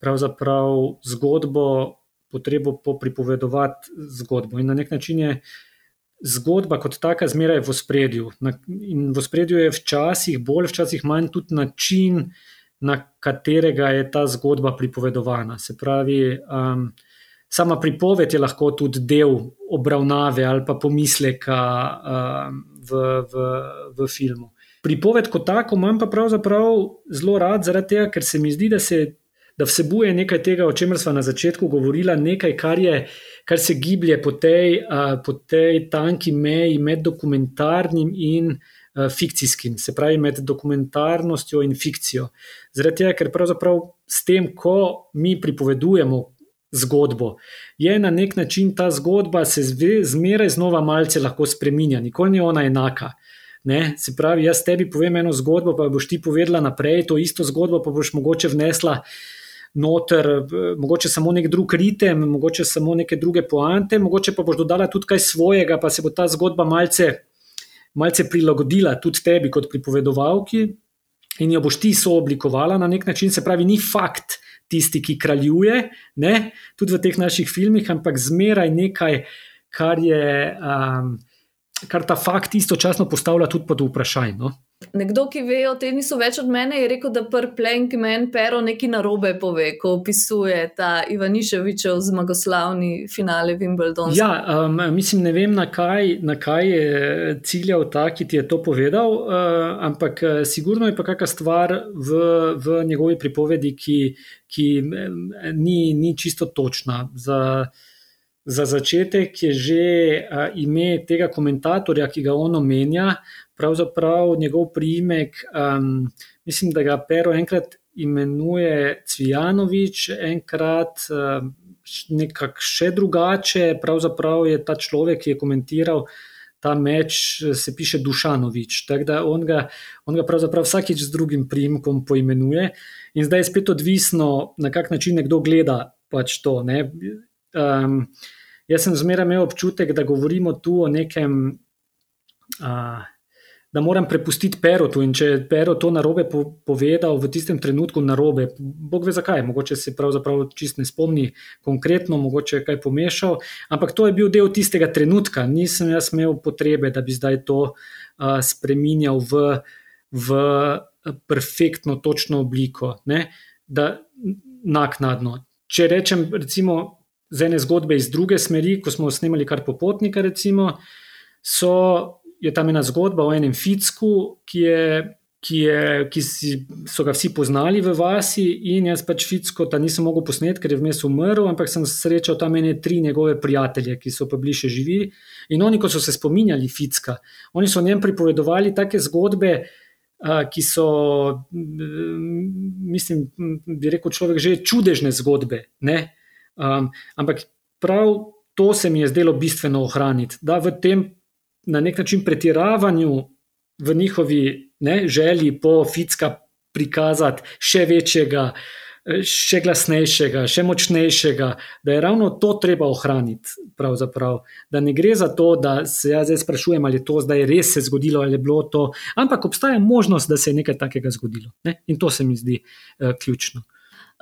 pravzaprav zgodbo, potrebo po pripovedovati zgodbo. In na nek način je zgodba kot taka zmeraj v spredju. In v spredju je včasih bolj, včasih manj tudi način, na katerega je ta zgodba pripovedovana. Se pravi, um, sama pripoved je lahko tudi del obravnave ali pa pomisleka um, v, v, v filmu. Pripoved kot tako imam pa pravzaprav zelo rad, zaradi tega, ker se mi zdi, da, se, da vsebuje nekaj tega, o čemer smo na začetku govorili, nekaj, kar, je, kar se giblje po tej, uh, po tej tanki meji med dokumentarnim in uh, fikcijskim, se pravi med dokumentarnostjo in fikcijo. Zaradi tega, ker pravzaprav s tem, ko mi pripovedujemo. Zgodbo. Je na nek način ta zgodba, se zmeraj znova malce lahko spremenja, nikoli ni ona enaka. Ne? Se pravi, jaz tebi povem eno zgodbo, pa boš ti povedala naprej to isto zgodbo, pa boš mogoče vnesla noter, mogoče samo nek drug ritem, mogoče samo neke druge poante, mogoče pa boš dodala tudi kaj svojega, pa se bo ta zgodba malce, malce prilagodila tudi tebi kot pripovedovalki in jo boš ti sooblikovala na nek način. Se pravi, ni fakt tisti, ki kraljuje, ne? tudi v teh naših filmih, ampak zmeraj nekaj, kar je. Um, kar ta fakt istočasno postavlja tudi pod vprašanje. No?
Nekdo, ki ve o tem, niso več od mene, je rekel, da prvi plenk meni pero nekaj narobe pove, ko opisuje ta Ivaniševičev zmagoslavni finale Wimbledona.
Ja, um, mislim, ne vem, na kaj, na kaj je ciljal ta, ki ti je to povedal, uh, ampak uh, sigurno je pa kakšna stvar v, v njegovi pripovedi, ki, ki ni, ni čisto točna. Za, Za začetek je že ime tega komentatorja, ki ga on omenja, pravzaprav njegov priimek. Um, mislim, da ga Pero enkrat imenuje Cvijanovič, enkrat uh, nekako še drugače. Pravzaprav je ta človek, ki je komentiral ta meč, se piše Dušanovič. Tako da on ga, on ga pravzaprav vsakič z drugim priimkom poimenuje. In zdaj je spet odvisno, na kak način nekdo gleda pač to. Ne? Um, jaz sem zmeraj imel občutek, da govorimo tu o nekem, uh, da moram prepustiti Perotu. In če je Perot to narobe po, povedal v tistem trenutku, narobe, Bog ve zakaj, mogoče se pravzaprav čist ne spomni konkretno, mogoče je kaj pomešal, ampak to je bil del tistega trenutka. Nisem jaz imel potrebe, da bi zdaj to uh, spremenjal v, v perfektno, točno obliko. Ne? Da, naknadno. Če rečem, recimo, z ene zgodbe iz druge smeri, ko smo snemali kar popotnika, recimo, so, je tam ena zgodba o enem ficku, ki, je, ki, je, ki si, so ga vsi poznali v vasi in jaz pač ficko ta nisem mogel posnet, ker je vmes umrl, ampak sem srečal tam ene tri njegove prijatelje, ki so pa bili še živi. In oni, ko so se spominjali ficka, oni so njem pripovedovali take zgodbe, ki so, mislim, bi rekel človek, že čudežne zgodbe. Ne? Um, ampak prav to se mi je zdelo bistveno ohraniti, da v tem na nek način pretiravanju v njihovi ne, želji po ficka prikazati še večjega, še glasnejšega, še močnejšega, da je ravno to treba ohraniti. Da ne gre za to, da se jaz zdaj sprašujem, ali je to zdaj res se zgodilo ali je bilo to, ampak obstaja možnost, da se je nekaj takega zgodilo. Ne? In to se mi zdi uh, ključno.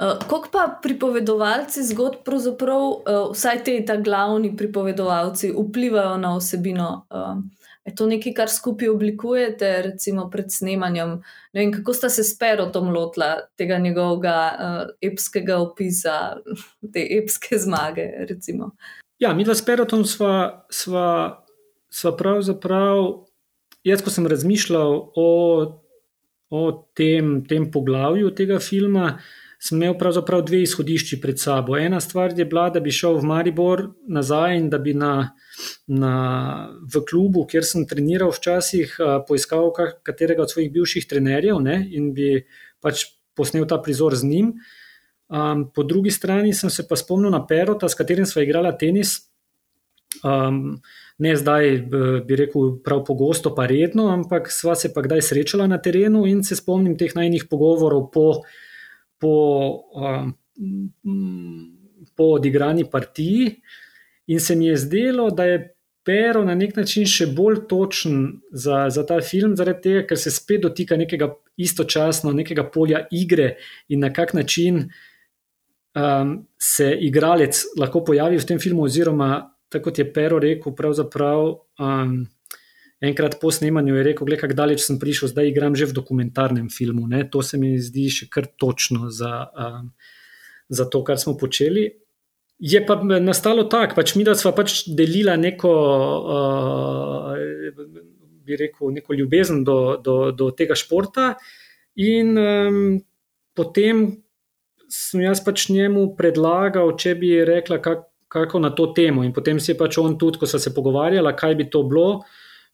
Uh, Kako pa pripovedovalci zgodb, pravzaprav uh, vsaj te ta glavni pripovedovalci, vplivajo na osebino? Uh, Je to nekaj, kar skupaj oblikujete, recimo pred snemanjem? Vem, kako sta se s Perotom lotila tega njegovega uh, epskega opisa, te epske zmage? Recimo?
Ja, mi dva s Perotom sva, sva, sva pravzaprav, jaz ko sem razmišljal o, o tem, tem poglavju tega filma, sem imel pravzaprav dve izhodišči pred sabo. Ena stvar je bila, da bi šel v Maribor nazaj in da bi na na, v klubu, kjer sem treniral, včasih poiskal katerega od svojih bivših trenerjev ne, in bi pač posnel ta prizor z njim. Um, po drugi strani sem se pa spomnil na Perota, s katerim sva igrala tenis. Um, ne zdaj, bi rekel, prav pogosto, pa redno, ampak sva se pa kdaj srečala na terenu in se spomnim teh najnih pogovorov po, po, um, po odigrani partiji. In se mi je zdelo, da je Pero na nek način še bolj točen za, za ta film, zaradi tega, ker se spet dotika nekega istočasno, nekega polja igre in na kak način um, se igralec lahko pojavi v tem filmu, oziroma tako kot je Pero rekel, pravzaprav. Um, Enkrat po snemanju je rekel: Glej, kako daleč sem prišel, zdaj igram že v dokumentarnem filmu. Ne? To se mi zdi še kar točno za, um, za to, kar smo počeli. Je pa nastalo tako, pač mi, da smo pač delili neko, uh, rekel, neko ljubezen do, do, do tega športa, in um, potem sem jaz pač njemu predlagal, če bi rekla, kak, kako na to temo. In potem si je pač on tudi, ko so se pogovarjali, kaj bi to bilo,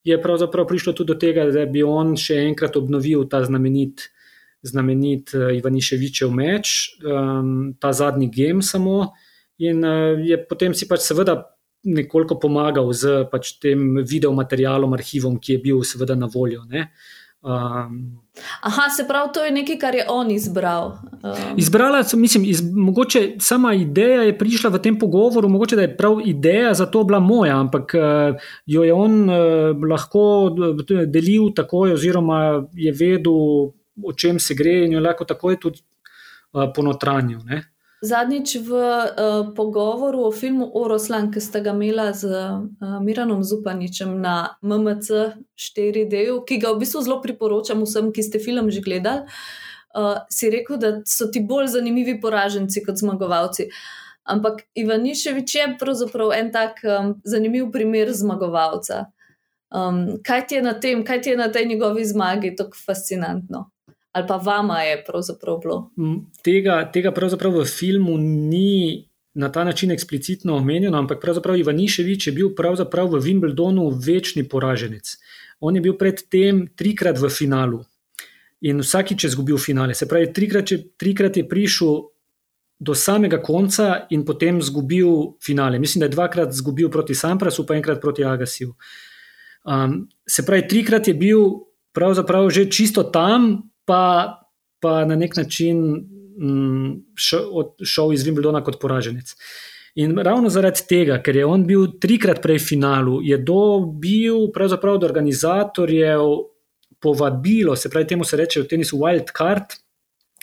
je pravzaprav prišlo tudi do tega, da bi on še enkrat obnovil ta znamenit. Znamenit Ivaniševičev meč, um, ta zadnji gem, samo uh, In uh, je potem si pač seveda nekoliko pomagal z pač tem videomaterialom, arhivom, ki je bil seveda na voljo. Um,
Aha, se pravi, to je nekaj, kar je on izbral.
Um. Izbrala sem, mislim, iz, mogoče sama ideja je prišla v tem pogovoru, mogoče da je prav ideja za to bila moja, ampak uh, jo je on uh, lahko delil takoj, oziroma je vedel, o čem se gre, in jo lahko takoj tudi uh, ponotranil.
Zadnjič v uh, pogovoru o filmu Oroslan, ki ste ga imeli z uh, Miranom Zupaničem na MMC 4D, ki ga v bistvu zelo priporočam vsem, ki ste film že gledali, uh, si rekel, da so ti bolj zanimivi poraženci kot zmagovalci. Ampak Ivaniševič je pravzaprav en tak um, zanimiv primer zmagovalca. Um, kaj ti je na tem, kaj ti je na tej njegovi zmagi tako fascinantno? Ali pa vama je pravzaprav bilo?
Tega, tega pravzaprav v filmu ni na ta način eksplicitno omenjeno, ampak pravzaprav Ivaniševič je bil pravzaprav v Wimbledonu večni poraženec. On je bil predtem trikrat v finalu in vsakič je izgubil finale. Se pravi, trikrat, trikrat je prišel do samega konca in potem izgubil finale. Mislim, da je dvakrat izgubil proti Samprasu, pa enkrat proti Agasiju. Um, se pravi, trikrat je bil pravzaprav že čisto tam, pa, pa na nek način mm, šel iz Wimbledona kot poraženec. In ravno zaradi tega, ker je on bil trikrat prej v finalu, je dobil pravzaprav od organizatorjev povabilo, se pravi, temu se reče v tenisu Wild Card.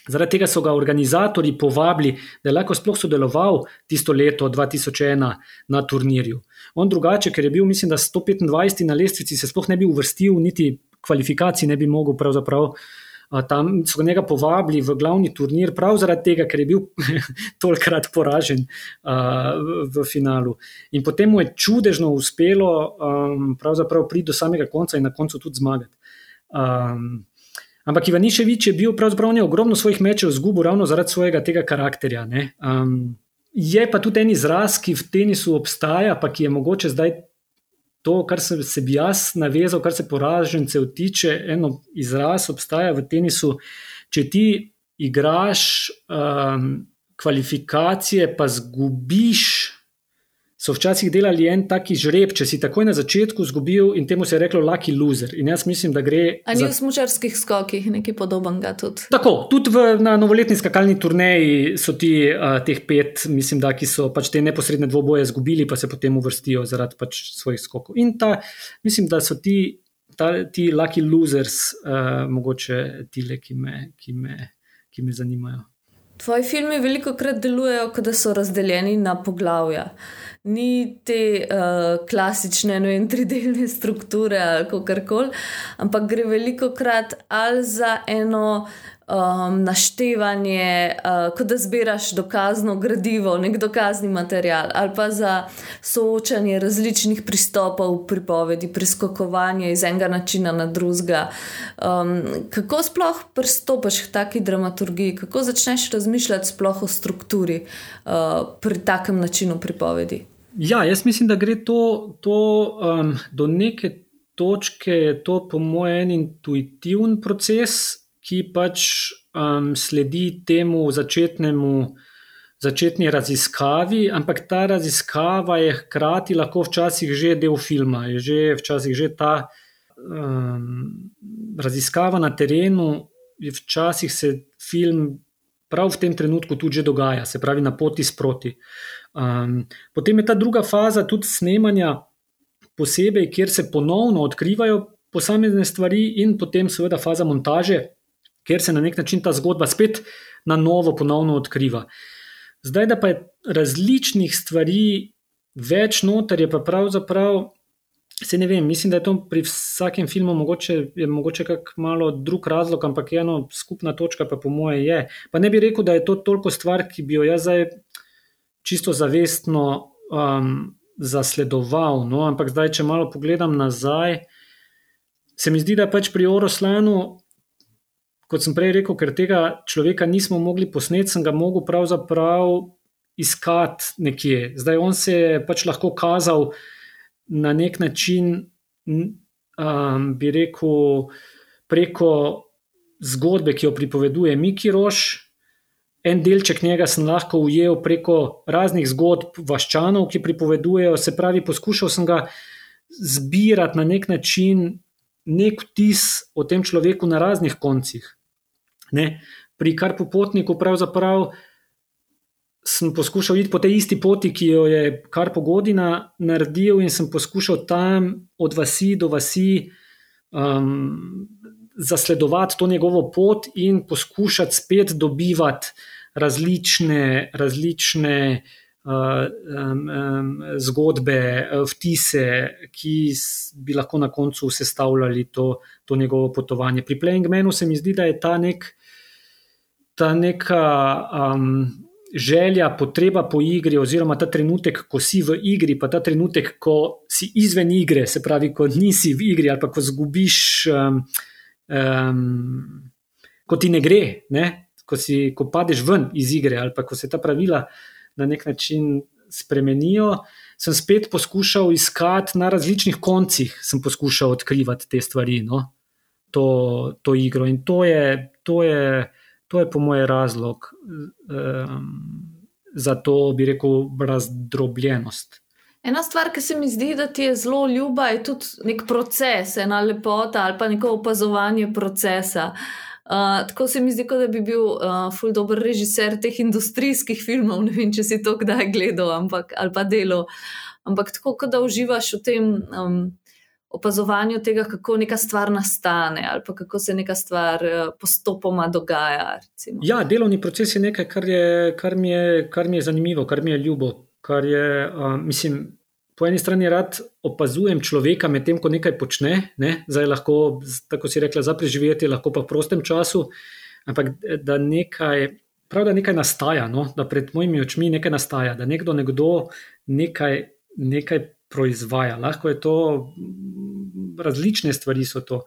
Zaradi tega so ga organizatori povabili, da je lahko sploh sodeloval tisto leto 2001 na turnirju. On drugače, ker je bil, mislim, da 125 na lestvici, se sploh ne bi uvrstil, niti kvalifikacij ne bi mogel pravzaprav Tam so njega povabili v glavni turnir, prav zaradi tega, ker je bil tolkrat poražen uh, v finalu. In potem mu je čudežno uspelo um, priti do samega konca in na koncu tudi zmagati. Um, ampak Ivaniševič je bil pravzaprav ogromno svojih mečev izgubil ravno zaradi svojega tega karakterja. Um, je pa tudi en izraz, ki v tenisu obstaja, pa ki je mogoče zdaj to, kar se, se bi jaz navezal, kar se poražencev tiče, eno izraz obstaja v tenisu. Če ti igraš um, kvalifikacije, pa zgubiš so včasih delali en taki žreb, če si takoj na začetku izgubil in temu se je reklo lucky loser. In jaz mislim, da gre.
Ali za... v smočarskih skokih nekaj podobnega tudi?
Tako, tudi v, na novoletni skakalni turneji so ti uh, teh pet, mislim, da so pač te neposredne dvoboje izgubili, pa se potem uvrstijo zaradi pač svojih skokov. In ta, mislim, da so ti, ta, ti lucky losers, uh, mogoče tile, ki me, ki me, ki me zanimajo.
Tvoji filmi veliko krat delujejo, kot da so razdeljeni na poglavja. Ni te uh, klasične no, in tridelne strukture ali kar koli, ampak gre veliko krat ali za eno um, naštevanje, uh, kot da zbiraš dokazno gradivo, nek dokazni material, ali pa za soočanje različnih pristopov v pripovedi, preskokovanje iz enega načina na drugega. Um, kako sploh pristopiš k taki dramaturgiji, kako začneš razmišljati sploh o strukturi uh, pri takem načinu pripovedi?
Ja, jaz mislim, da gre to, to um, do neke točke, je to po mojem en intuitiven proces, ki pač um, sledi temu začetnemu. Začetni raziskavi, ampak ta raziskava je hkrati lahko včasih že del filma, je že včasih že ta um, raziskava na terenu, včasih se film prav v tem trenutku tudi dogaja, se pravi na poti sproti. Um, potem je ta druga faza tudi snemanja, posebej, kjer se ponovno odkrivajo posamezne stvari, in potem seveda faza montaže, kjer se na nek način ta zgodba spet na novo ponovno odkriva. Zdaj, da pa je različnih stvari več noter, je pa pravzaprav. Se ne vem, mislim, da je to pri vsakem filmu mogoče, je mogoče kak malo drug razlog, ampak eno skupna točka pa po moje je. Pa ne bi rekel, da je to toliko stvar, ki bi jo jaz zdaj čisto zavestno um, zasledoval. No? Ampak zdaj, če malo pogledam nazaj, se mi zdi, da pač pri Oroslanu, kot sem prej rekel, ker tega človeka nismo mogli posneti, sem ga mogel pravzaprav iskati nekje. Zdaj on se je pač lahko kazal na nek način, um, bi rekel, preko zgodbe, ki jo pripoveduje Miki Roš en delček njega sem lahko ujel preko raznih zgodb vaščanov, ki pripovedujejo. Se pravi, poskušal sem ga zbirati na nek način, nek vtis o tem človeku na raznih koncih. Ne? Pri kar popotniku pravzaprav. Sem poskušal iti po tej isti poti, ki jo je kar pogodina naredil, in sem poskušal tam od vasi do vasi um, zasledovati to njegovo pot in poskušati spet dobivati različne, različne uh, um, um, zgodbe, uh, vtise, ki bi lahko na koncu sestavljali to, to njegovo potovanje. Pri Playing Menu se mi zdi, da je ta, nek, ta neka. Um, Želja, potreba po igri, oziroma ta trenutek, ko si v igri, pa ta trenutek, ko si izven igre, se pravi, ko nisi v igri ali pa ko zgubiš, um, um, ko ti ne gre, ne? ko, si, ko padeš ven iz igre ali pa ko se ta pravila na nek način spremenijo, sem spet poskušal iskati na različnih koncih, sem poskušal odkrivati te stvari, no? to, to igro. In to je, to je, to je po mojem razlog um, za to, bi rekel, razdrobljenost.
Ena stvar, ki se mi zdi, da ti je zelo ljuba, je tudi nek proces, ena lepota ali pa neko opazovanje procesa. Uh, tako se mi zdi, da bi bil uh, ful dobr režiser teh industrijskih filmov. Ne vem, če si to kdaj gledal ampak, ali pa delo. Ampak tako, da uživaš v tem um, opazovanju tega, kako neka stvar nastane ali kako se neka stvar uh, postopoma dogaja. Recimo.
Ja, delovni proces je nekaj, kar, je, kar, mi je, kar mi je zanimivo, kar mi je ljubo. Kar je, uh, mislim, po eni strani rad opazujem človeka, medtem ko nekaj počne, ne? zdaj lahko, tako si rekla, za preživetje, lahko pa v prostem času, ampak da nekaj. Prav, da nekaj nastaja, no? da pred mojimi očmi nekaj nastaja, da nekdo, nekdo nekaj, nekaj proizvaja. Lahko je to, različne stvari so to.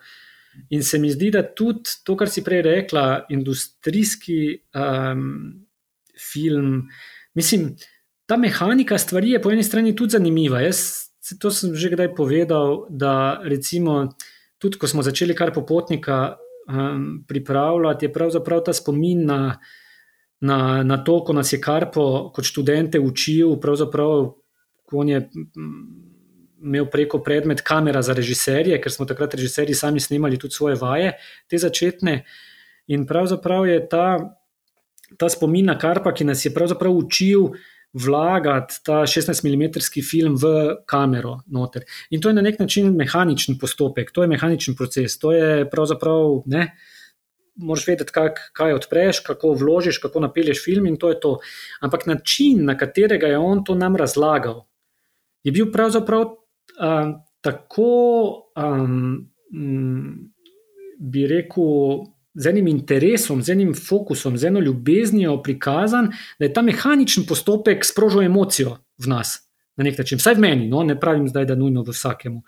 In se mi zdi, da tudi to, kar si prej rekla, industrijski um, film, mislim, da ta mehanika stvari je po eni strani tudi zanimiva. Jaz to sem že kdaj povedal, da recimo tudi ko smo začeli kar popotnika um, pripravljati, je pravzaprav ta spomin na, na, na to, ko nas je Karpo kot študente učil, pravzaprav on je imel preko predmet kamera za režiserje, ker smo takrat režiserji sami snimali tudi svoje vaje, te začetne. In pravzaprav je ta, ta spomin na Karpa, ki nas je pravzaprav učil vlagati ta 16-mm film v kamero. Noter. In to je na nek način mehaničen postopek, to je mehaničen proces, to je pravzaprav ne. Moraš vedeti, kak, kaj odpreš, kako vložiš, kako napelješ film, in to je to. Ampak način, na katerega je on to nam razlagal, je bil pravzaprav uh, tako, um, bi rekel, z enim interesom, z enim fokusom, z eno ljubeznijo prikazan, da je ta mehaničen postopek sprožil emocijo v nas, na nek način, vsaj v meni, no, ne pravim zdaj, da je nujno v vsakemu.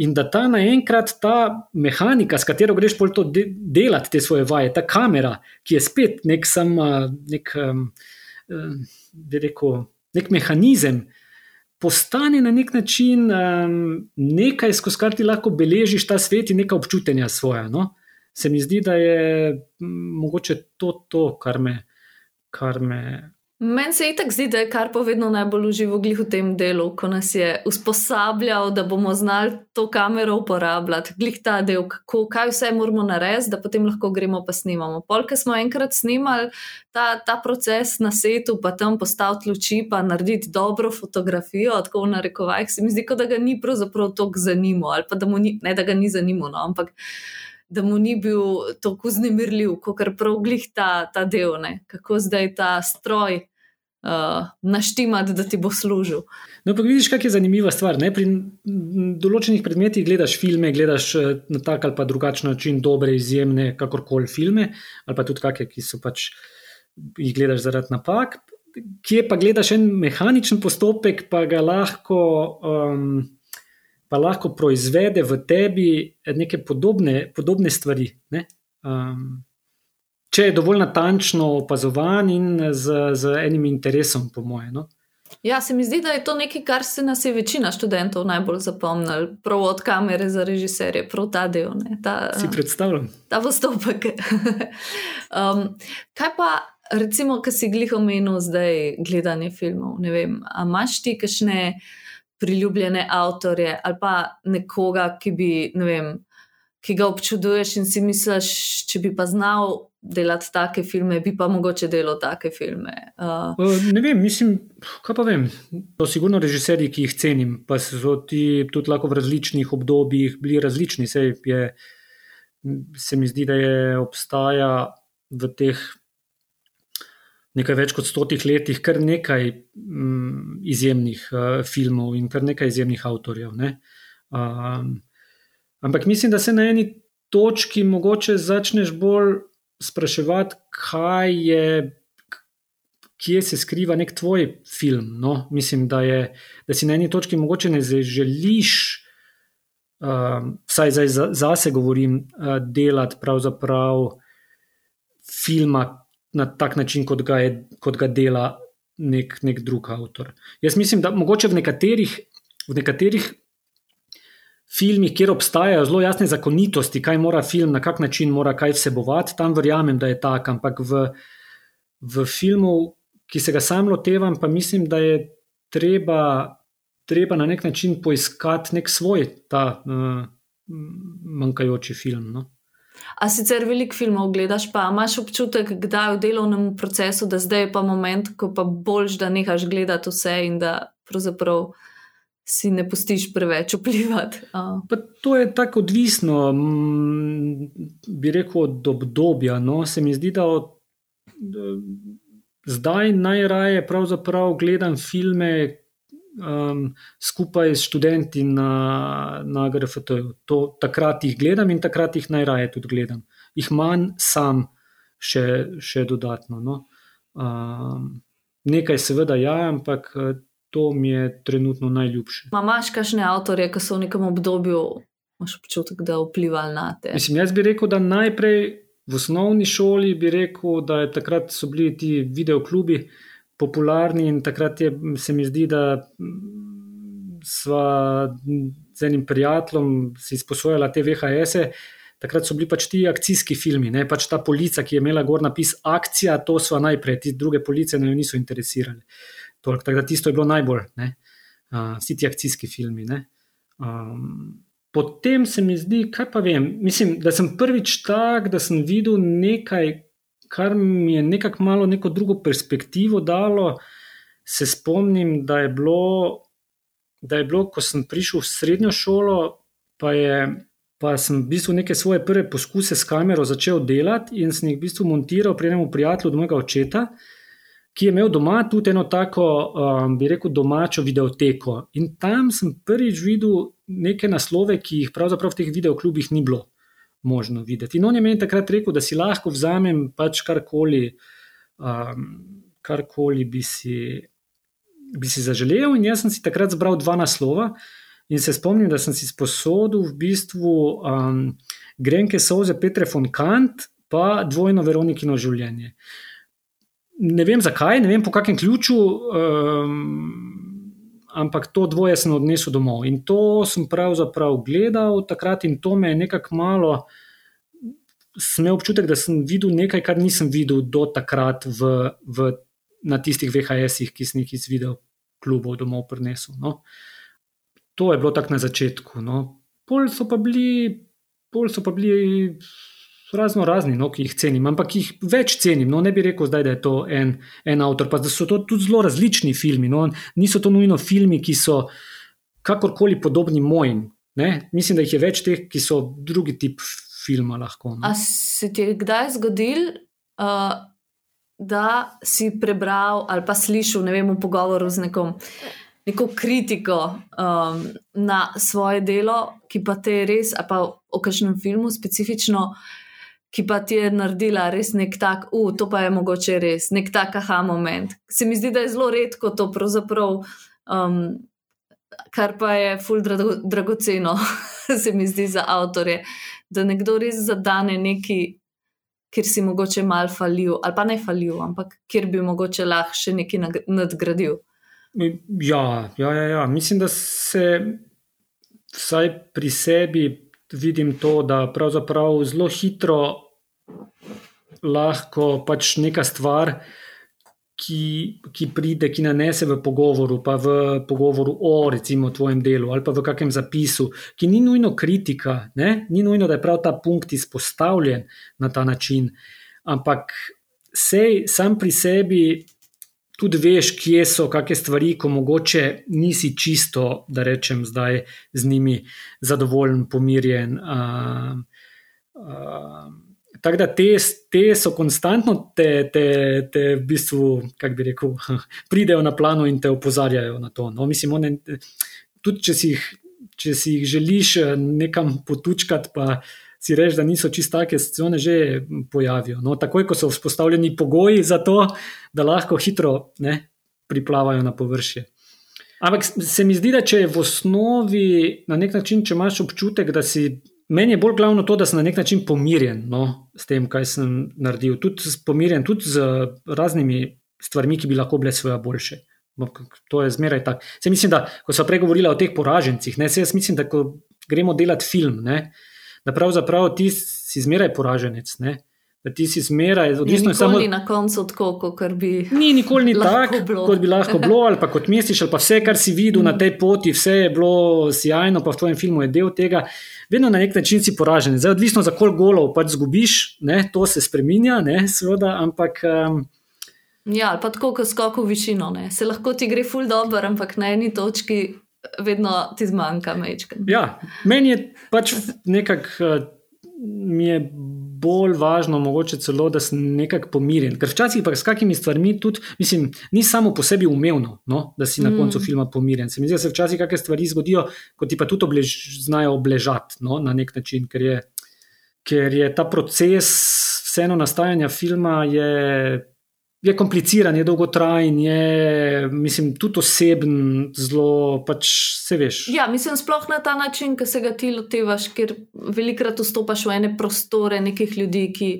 In da ta naenkrat, ta mehanika, s katero greš pol to de delati, te svoje vaje, ta kamera, ki je spet nek sam, nek, um, bi rekel, nek mehanizem. Postane na nek način um, nekaj, skozi kar ti lahko beležiš ta svet in neka občutja svoje. No? Se mi zdi, da je mogoče to, to kar me. Kar me
Meni se itak zdi, da je kar povedno najbolj užival v tem delu, ko nas je usposabljal, da bomo znali to kamero uporabljati, glih ta del, kako, kaj vse moramo narediti, da potem lahko gremo pa snimamo. Polk smo enkrat snimali ta, ta proces na setu, pa tam postaviti luči, pa narediti dobro fotografijo, tako v narekovajih, se mi zdi, da ga ni pravzaprav toliko zanimalo, ali pa da ni, ne da ga ni zanimalo, no, ampak da mu ni bil tako znemirljiv, kot je prav glih ta, ta del, ne? kako zdaj ta stroj uh, naštimati, da ti bo služil.
No, pa vidiš, kaj je zanimiva stvar. Ne? Pri določenih predmetih gledaš filme, gledaš eh, na tak ali pa drugačen način, dobre, izjemne, kakorkoli filme, ali pa tudi kakšne, ki so pač jih gledaš zaradi napak. Kje pa gledaš en mehaničen postopek, pa ga lahko. Um, pa lahko proizvede v tebi neke podobne, podobne stvari. Ne? Um, če je dovolj natančno opazovan in z, z enim interesom, po mojem. No?
Ja, se mi zdi, da je to nekaj, kar se nas je večina študentov najbolj zapomnil, prav od kamere za režiserje, prav ta del. Ta,
si predstavljam.
Ta postopek. um, kaj pa, recimo, ki si glih omenil zdaj gledanje filmov? Ne vem, imaš ti kakšne priljubljene avtorje ali pa nekoga, ki, bi, ne vem, ki ga občuduješ in si misliš, če bi pa znal delati take filme, bi pa mogoče delal take filme.
Uh. Ne vem, mislim, kaj pa vem. To so sigurno režiserji, ki jih cenim, pa so ti tudi lahko v različnih obdobjih bili različni. Je, se mi zdi, da je obstaja v teh nekaj več kot stotih letih kar nekaj mm, izjemnih uh, filmov in kar nekaj izjemnih avtorjev. Um, ampak mislim, da se na eni točki mogoče začneš bolj spraševati, kaj je. Kje se skriva nek tvoj film? No? Mislim, da, je, da si na eni točki mogoče ne želiš, uh, vsaj zdaj za, govorim, uh, delati pravzaprav filma, na tak način, kot ga, je, kot ga dela nek, nek drug avtor. Jaz mislim, da mogoče v nekaterih, v nekaterih filmih, kjer obstajajo zelo jasne zakonitosti, kaj mora film, na kak način mora kaj vsebovati, tam verjamem, da je tako, ampak v, v filmu, ki se ga sam lotevam, pa mislim, da je treba, treba na nek način poiskati nek svoj ta uh, manjkajoči film. No?
A sicer veliko filmov gledaš, pa imaš občutek, da je v delovnem procesu, da zdaj je pa moment, ko pa boljš, da nehaš gledati vse in da pravzaprav si ne pustiš preveč vplivati.
To je tako odvisno, bi rekel, od obdobja. No? Se mi zdi, da od, zdaj najraje pravzaprav gledam filme, um, skupaj s študenti na, na GRFT. To, takrat jih gledam in takrat jih najraje tudi gledam. Jih manj sam, še, še dodatno. No. Um, nekaj, seveda, ja, ampak to mi je trenutno najljubše.
Imáš kakšne avtorje, ki so v nekem obdobju, imaš občutek, da vplivali na te?
Mislim, jaz bi rekel, da najprej. V osnovni šoli bi rekel, da takrat so bili ti videoklubi, popularni in takrat je, se mi zdi, da smo z enim prijateljem si izposojali te VHS-e. Takrat so bili pač ti akcijski filmi, ne pač ta polica, ki je imela gor napis akcija, to so najprej, ti druge police ne niso interesirali. Tako da tisto je bilo najbolj. Ne. uh, vsi ti akcijski filmi. Um, potem se mi zdi, kaj pa vem, mislim, da sem prvič tak, da sem videl nekaj, kar mi je nekako malo neko drugo perspektivo dalo. Se spomnim, da je bilo, da je bilo ko sem prišel v srednjo šolo, pa, je, pa sem v bistvu neke svoje prve poskuse s kamero začel delati in sem jih v bistvu montiral pri enem prijatelju od mojega očeta ki je imel doma tudi eno tako, um, bi rekel, domačo videoteko. In tam sem prvič videl neke naslove, ki jih pravzaprav v teh videoklubih ni bilo možno videti. In on je meni takrat rekel, da si lahko vzamem pač karkoli, um, karkoli bi si. Bi si zaželel, in jaz sem si takrat zbral dva naslova, in se spomnim, da sem si sposodil v bistvu um, Grenke Soze Petre von Kant, pa dvojno Veronikino življenje. Ne vem zakaj, ne vem po kakšnem ključu, um, ampak to dvoje sem odnesel domov. In to sem pravzaprav gledal takrat, in to me je nekako malo. Sem imel občutek, da sem videl nekaj, kar nisem videl do takrat v, v, na tistih VHS-ih, ki sem jih iz video klubov domov prinesel. No. To je bilo tako na začetku. No. Pol so pa bili, pol so pa bili razno razni, no, ki jih cenim, ampak jih več cenim. No, ne bi rekel, zdaj, da je to en, en avtor, pa so to tudi zelo različni filmi. No, niso to nujno filmi, ki so kakorkoli podobni mojim. Ne? Mislim, da jih je več teh, ki so drugi tip filma. Lahko,
no. A se ti je kdaj zgodil? Uh, Da si prebral ali pa slišal, ne vem, v pogovoru z nekom, neko kritiko um, na svoje delo, ki pa te res, ali pa o kakšnem filmu specifično, uh, ki pa ti je naredila res nek tak, uh, to pa je mogoče res, nek tak aha moment. Se mi zdi, da je zelo redko to, um, kar pa je ful drago, dragoceno, se mi zdi za avtorje, da nekdo res zadane neki. Ker si mogoče malo falil, ali pa ne falil, ampak kjer bi mogoče lahko še nekaj nadgradil.
Ja, ja, ja, ja. mislim, da se vsaj pri sebi vidim to, da pravzaprav zelo hitro lahko pač neka stvar, ki, ki pride, ki nanese v pogovoru, pa v pogovoru o recimo tvojem delu ali pa v kakšnem zapisu, ki ni nujno kritika, ne? ni nujno, da je prav ta punkt izpostavljen na ta način, ampak sej sam pri sebi tudi veš, kje so kakšne stvari, ko mogoče nisi čisto, da rečem, zdaj z njimi zadovoljen, pomirjen. Uh, uh, Tako da te, te so konstantno, te, te, te v bistvu, kako bi rekel, pridejo na plano in te opozarjajo na to. No, mislim, one, tudi če si, jih, če si jih želiš nekam potučkati, pa si reči, da niso čist take, se one že pojavijo. No, takoj, ko so vzpostavljeni pogoji za to, da lahko hitro ne, priplavajo na površje. Ampak se mi zdi, da če je v osnovi na nek način, če imaš občutek, da si. Meni je bolj glavno to, da sem na nek način pomirjen no, s tem, kaj sem naredil. Tudi pomirjen tudi z raznimi stvarmi, ki bi lahko bile svoje boljše. No, to je zmeraj tako. Mislim, da ko smo pregovorili o teh poražencih, ne, jaz mislim, da ko gremo delati film, ne, uh, da pravzaprav ti si zmeraj poraženec. Ne? Da ti si zmeraj,
odvisno samo tega, na koncu tako, kot bi.
Ni nikoli ni tako, kot bi lahko bilo, ali pa kot misliš, ali pa vse, kar si videl mm. na tej poti, vse je bilo sjajno, pa v tvojem filmu je del tega. Vedno na nek način si poražen. Zdaj, odvisno za koliko golov pač zgubiš, ne, to se spremenja, seveda, ampak. Um,
ja, ali pa tako, kot skok v višino. Ne. Se lahko ti gre ful dobro, ampak na eni točki vedno ti zmanjka mečka.
Ja, meni je pač nekako uh, mi je bolj važno, mogoče celo, da sem nekako pomirjen. Ker včasih pa s kakimi stvarmi tudi, mislim, ni samo po sebi umevno, no, da si na mm. koncu filma pomirjen. Se mi zdi, da se včasih kakšne stvari zgodijo, ko ti pa tudi oblež, znajo obležati no, na nek način, ker je, ker je ta proces vseeno nastajanja filma je je kompliciran, je dolgotrajen, je, mislim, tudi oseben, zelo, pač se veš.
Ja, mislim, sploh na ta način, ki se ga ti lotevaš, ker velikrat vstopaš v ene prostore nekih ljudi, ki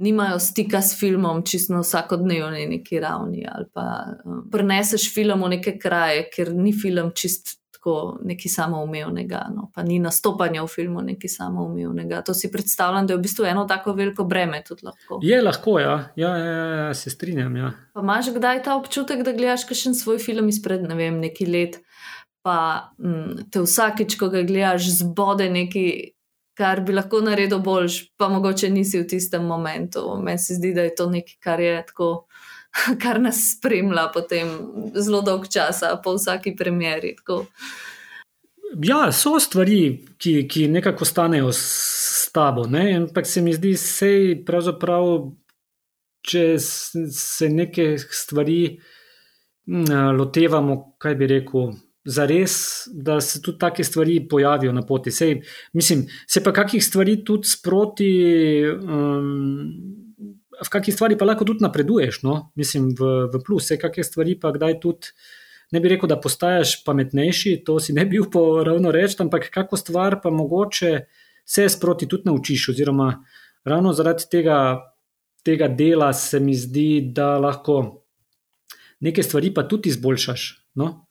nimajo stika s filmom, čisto na vsakodnevni neki ravni. Ali pa um, preneseš film v neke kraje, ker ni film čist tako nekaj samoumevnega, no, pa ni nastopanja v filmu nekaj samoumevnega. To si predstavljam, da je v bistvu eno tako veliko breme tudi lahko.
Je lahko, ja, ja, ja, ja, ja se strinjam. Ja.
Pa imaš kdaj ta občutek, da gledaš še svoj film izpred ne vem, nekaj let, pa m, mm, te vsakič, ko ga gledaš, zbode nekaj. Kar bi lahko naredil boljš, pa mogoče nisi v tistem momentu. Meni se zdi, da je to nekaj, kar je tako kar nas spremlja potem zelo dolg čas, po vsaki premjeri.
Ja, so stvari, ki, ki nekako stanejo s tabo. Ne? Ampak se mi zdi, da če se neke stvari lotevamo, kaj bi rekel. Za res, da se tudi take stvari pojavijo na poti. Sej, mislim, se pa kakih stvari tudi sproti um, v kakšni stvari pa lahko tudi napreduješ, no? mislim, v, v plus, vse kakšne stvari pa kdaj tudi. Ne bi rekel, da postaješ pametnejši, to si ne bi upal ravno reči, ampak kako stvar pa mogoče se sproti tudi naučiš. Oziroma, ravno zaradi tega, tega dela se mi zdi, da lahko neke stvari pa tudi izboljšaš. No?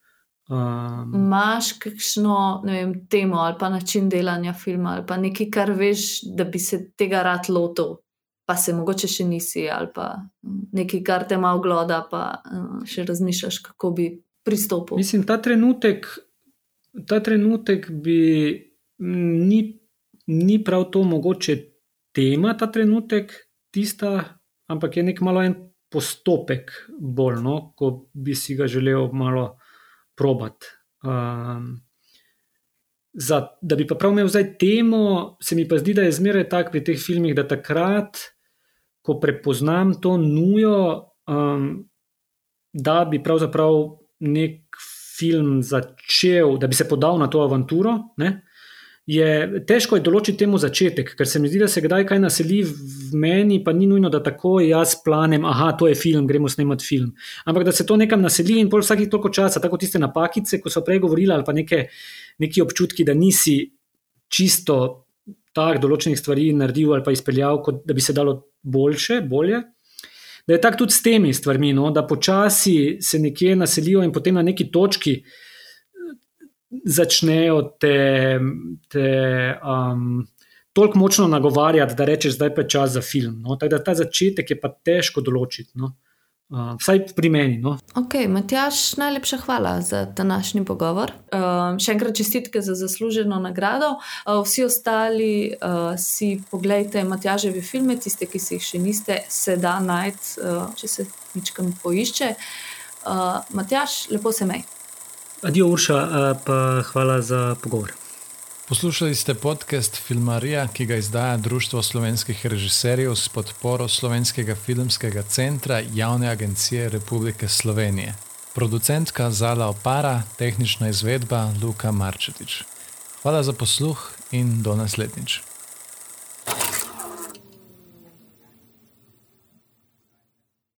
Um, Máš kakšno vem, temo ali pa način delanja filma ali pa nekaj, kar veš, da bi se tega rad lotil, pa se mogoče še nisi, ali pa nekaj, kar te malo gloda, pa uh, še razmišljaš, kako bi pristopil.
Mislim, ta trenutek, ta trenutek bi ni, ni prav to mogoče tema, ta trenutek, tista, ampak je nek malo en postopek, bolj, no, ko bi si ga želel malo probati. Um, Za, da bi pa prav imel zdaj temo, se mi pa zdi, da je zmeraj tako pri teh filmih, da takrat, ko prepoznam to nujo, um, da bi pravzaprav nek film začel, da bi se podal na to avanturo. Ne? Je težko je določiti temu začetek, ker se mi zdi, da se kdaj kaj naseli v meni, pa ni nujno, da tako jaz planem, aha, to je film, gremo snemati film. Ampak da se to nekam naseli in pol vsakih toliko časa, tako tiste napakice, ko so prej govorili, ali pa neke, neki občutki, da nisi čisto tak določenih stvari naredil ali pa izpeljal, kot da bi se dalo boljše, bolje. Da je tako tudi s temi stvarmi, no? da počasi se nekje naselijo in potem na neki točki eh, začnejo te, te um, toliko močno nagovarjati, da rečeš, da je pa čas za film. No? Tako da ta začetek je pa težko določiti. No? Uh, vsaj pri meni. No.
Ok, Matjaš, najlepša hvala za današnji pogovor. Uh, še enkrat čestitke za zasluženo nagrado. Uh, vsi ostali uh, si pogledajte Matjaževe filme, tiste, ki si jih še niste, se da najti, uh, če se ničkam poišče. Uh, Matjaš, lepo se mej.
Adijo, Urša, uh, pa hvala za pogovor.
Poslušali ste podcast Filmarija, ki ga izdaja Društvo slovenskih režiserjev s podporo Slovenskega filmskega centra Javne agencije Republike Slovenije. Producentka Zala Opara, tehnična izvedba Luka Marčetič. Hvala za posluh in do naslednjič.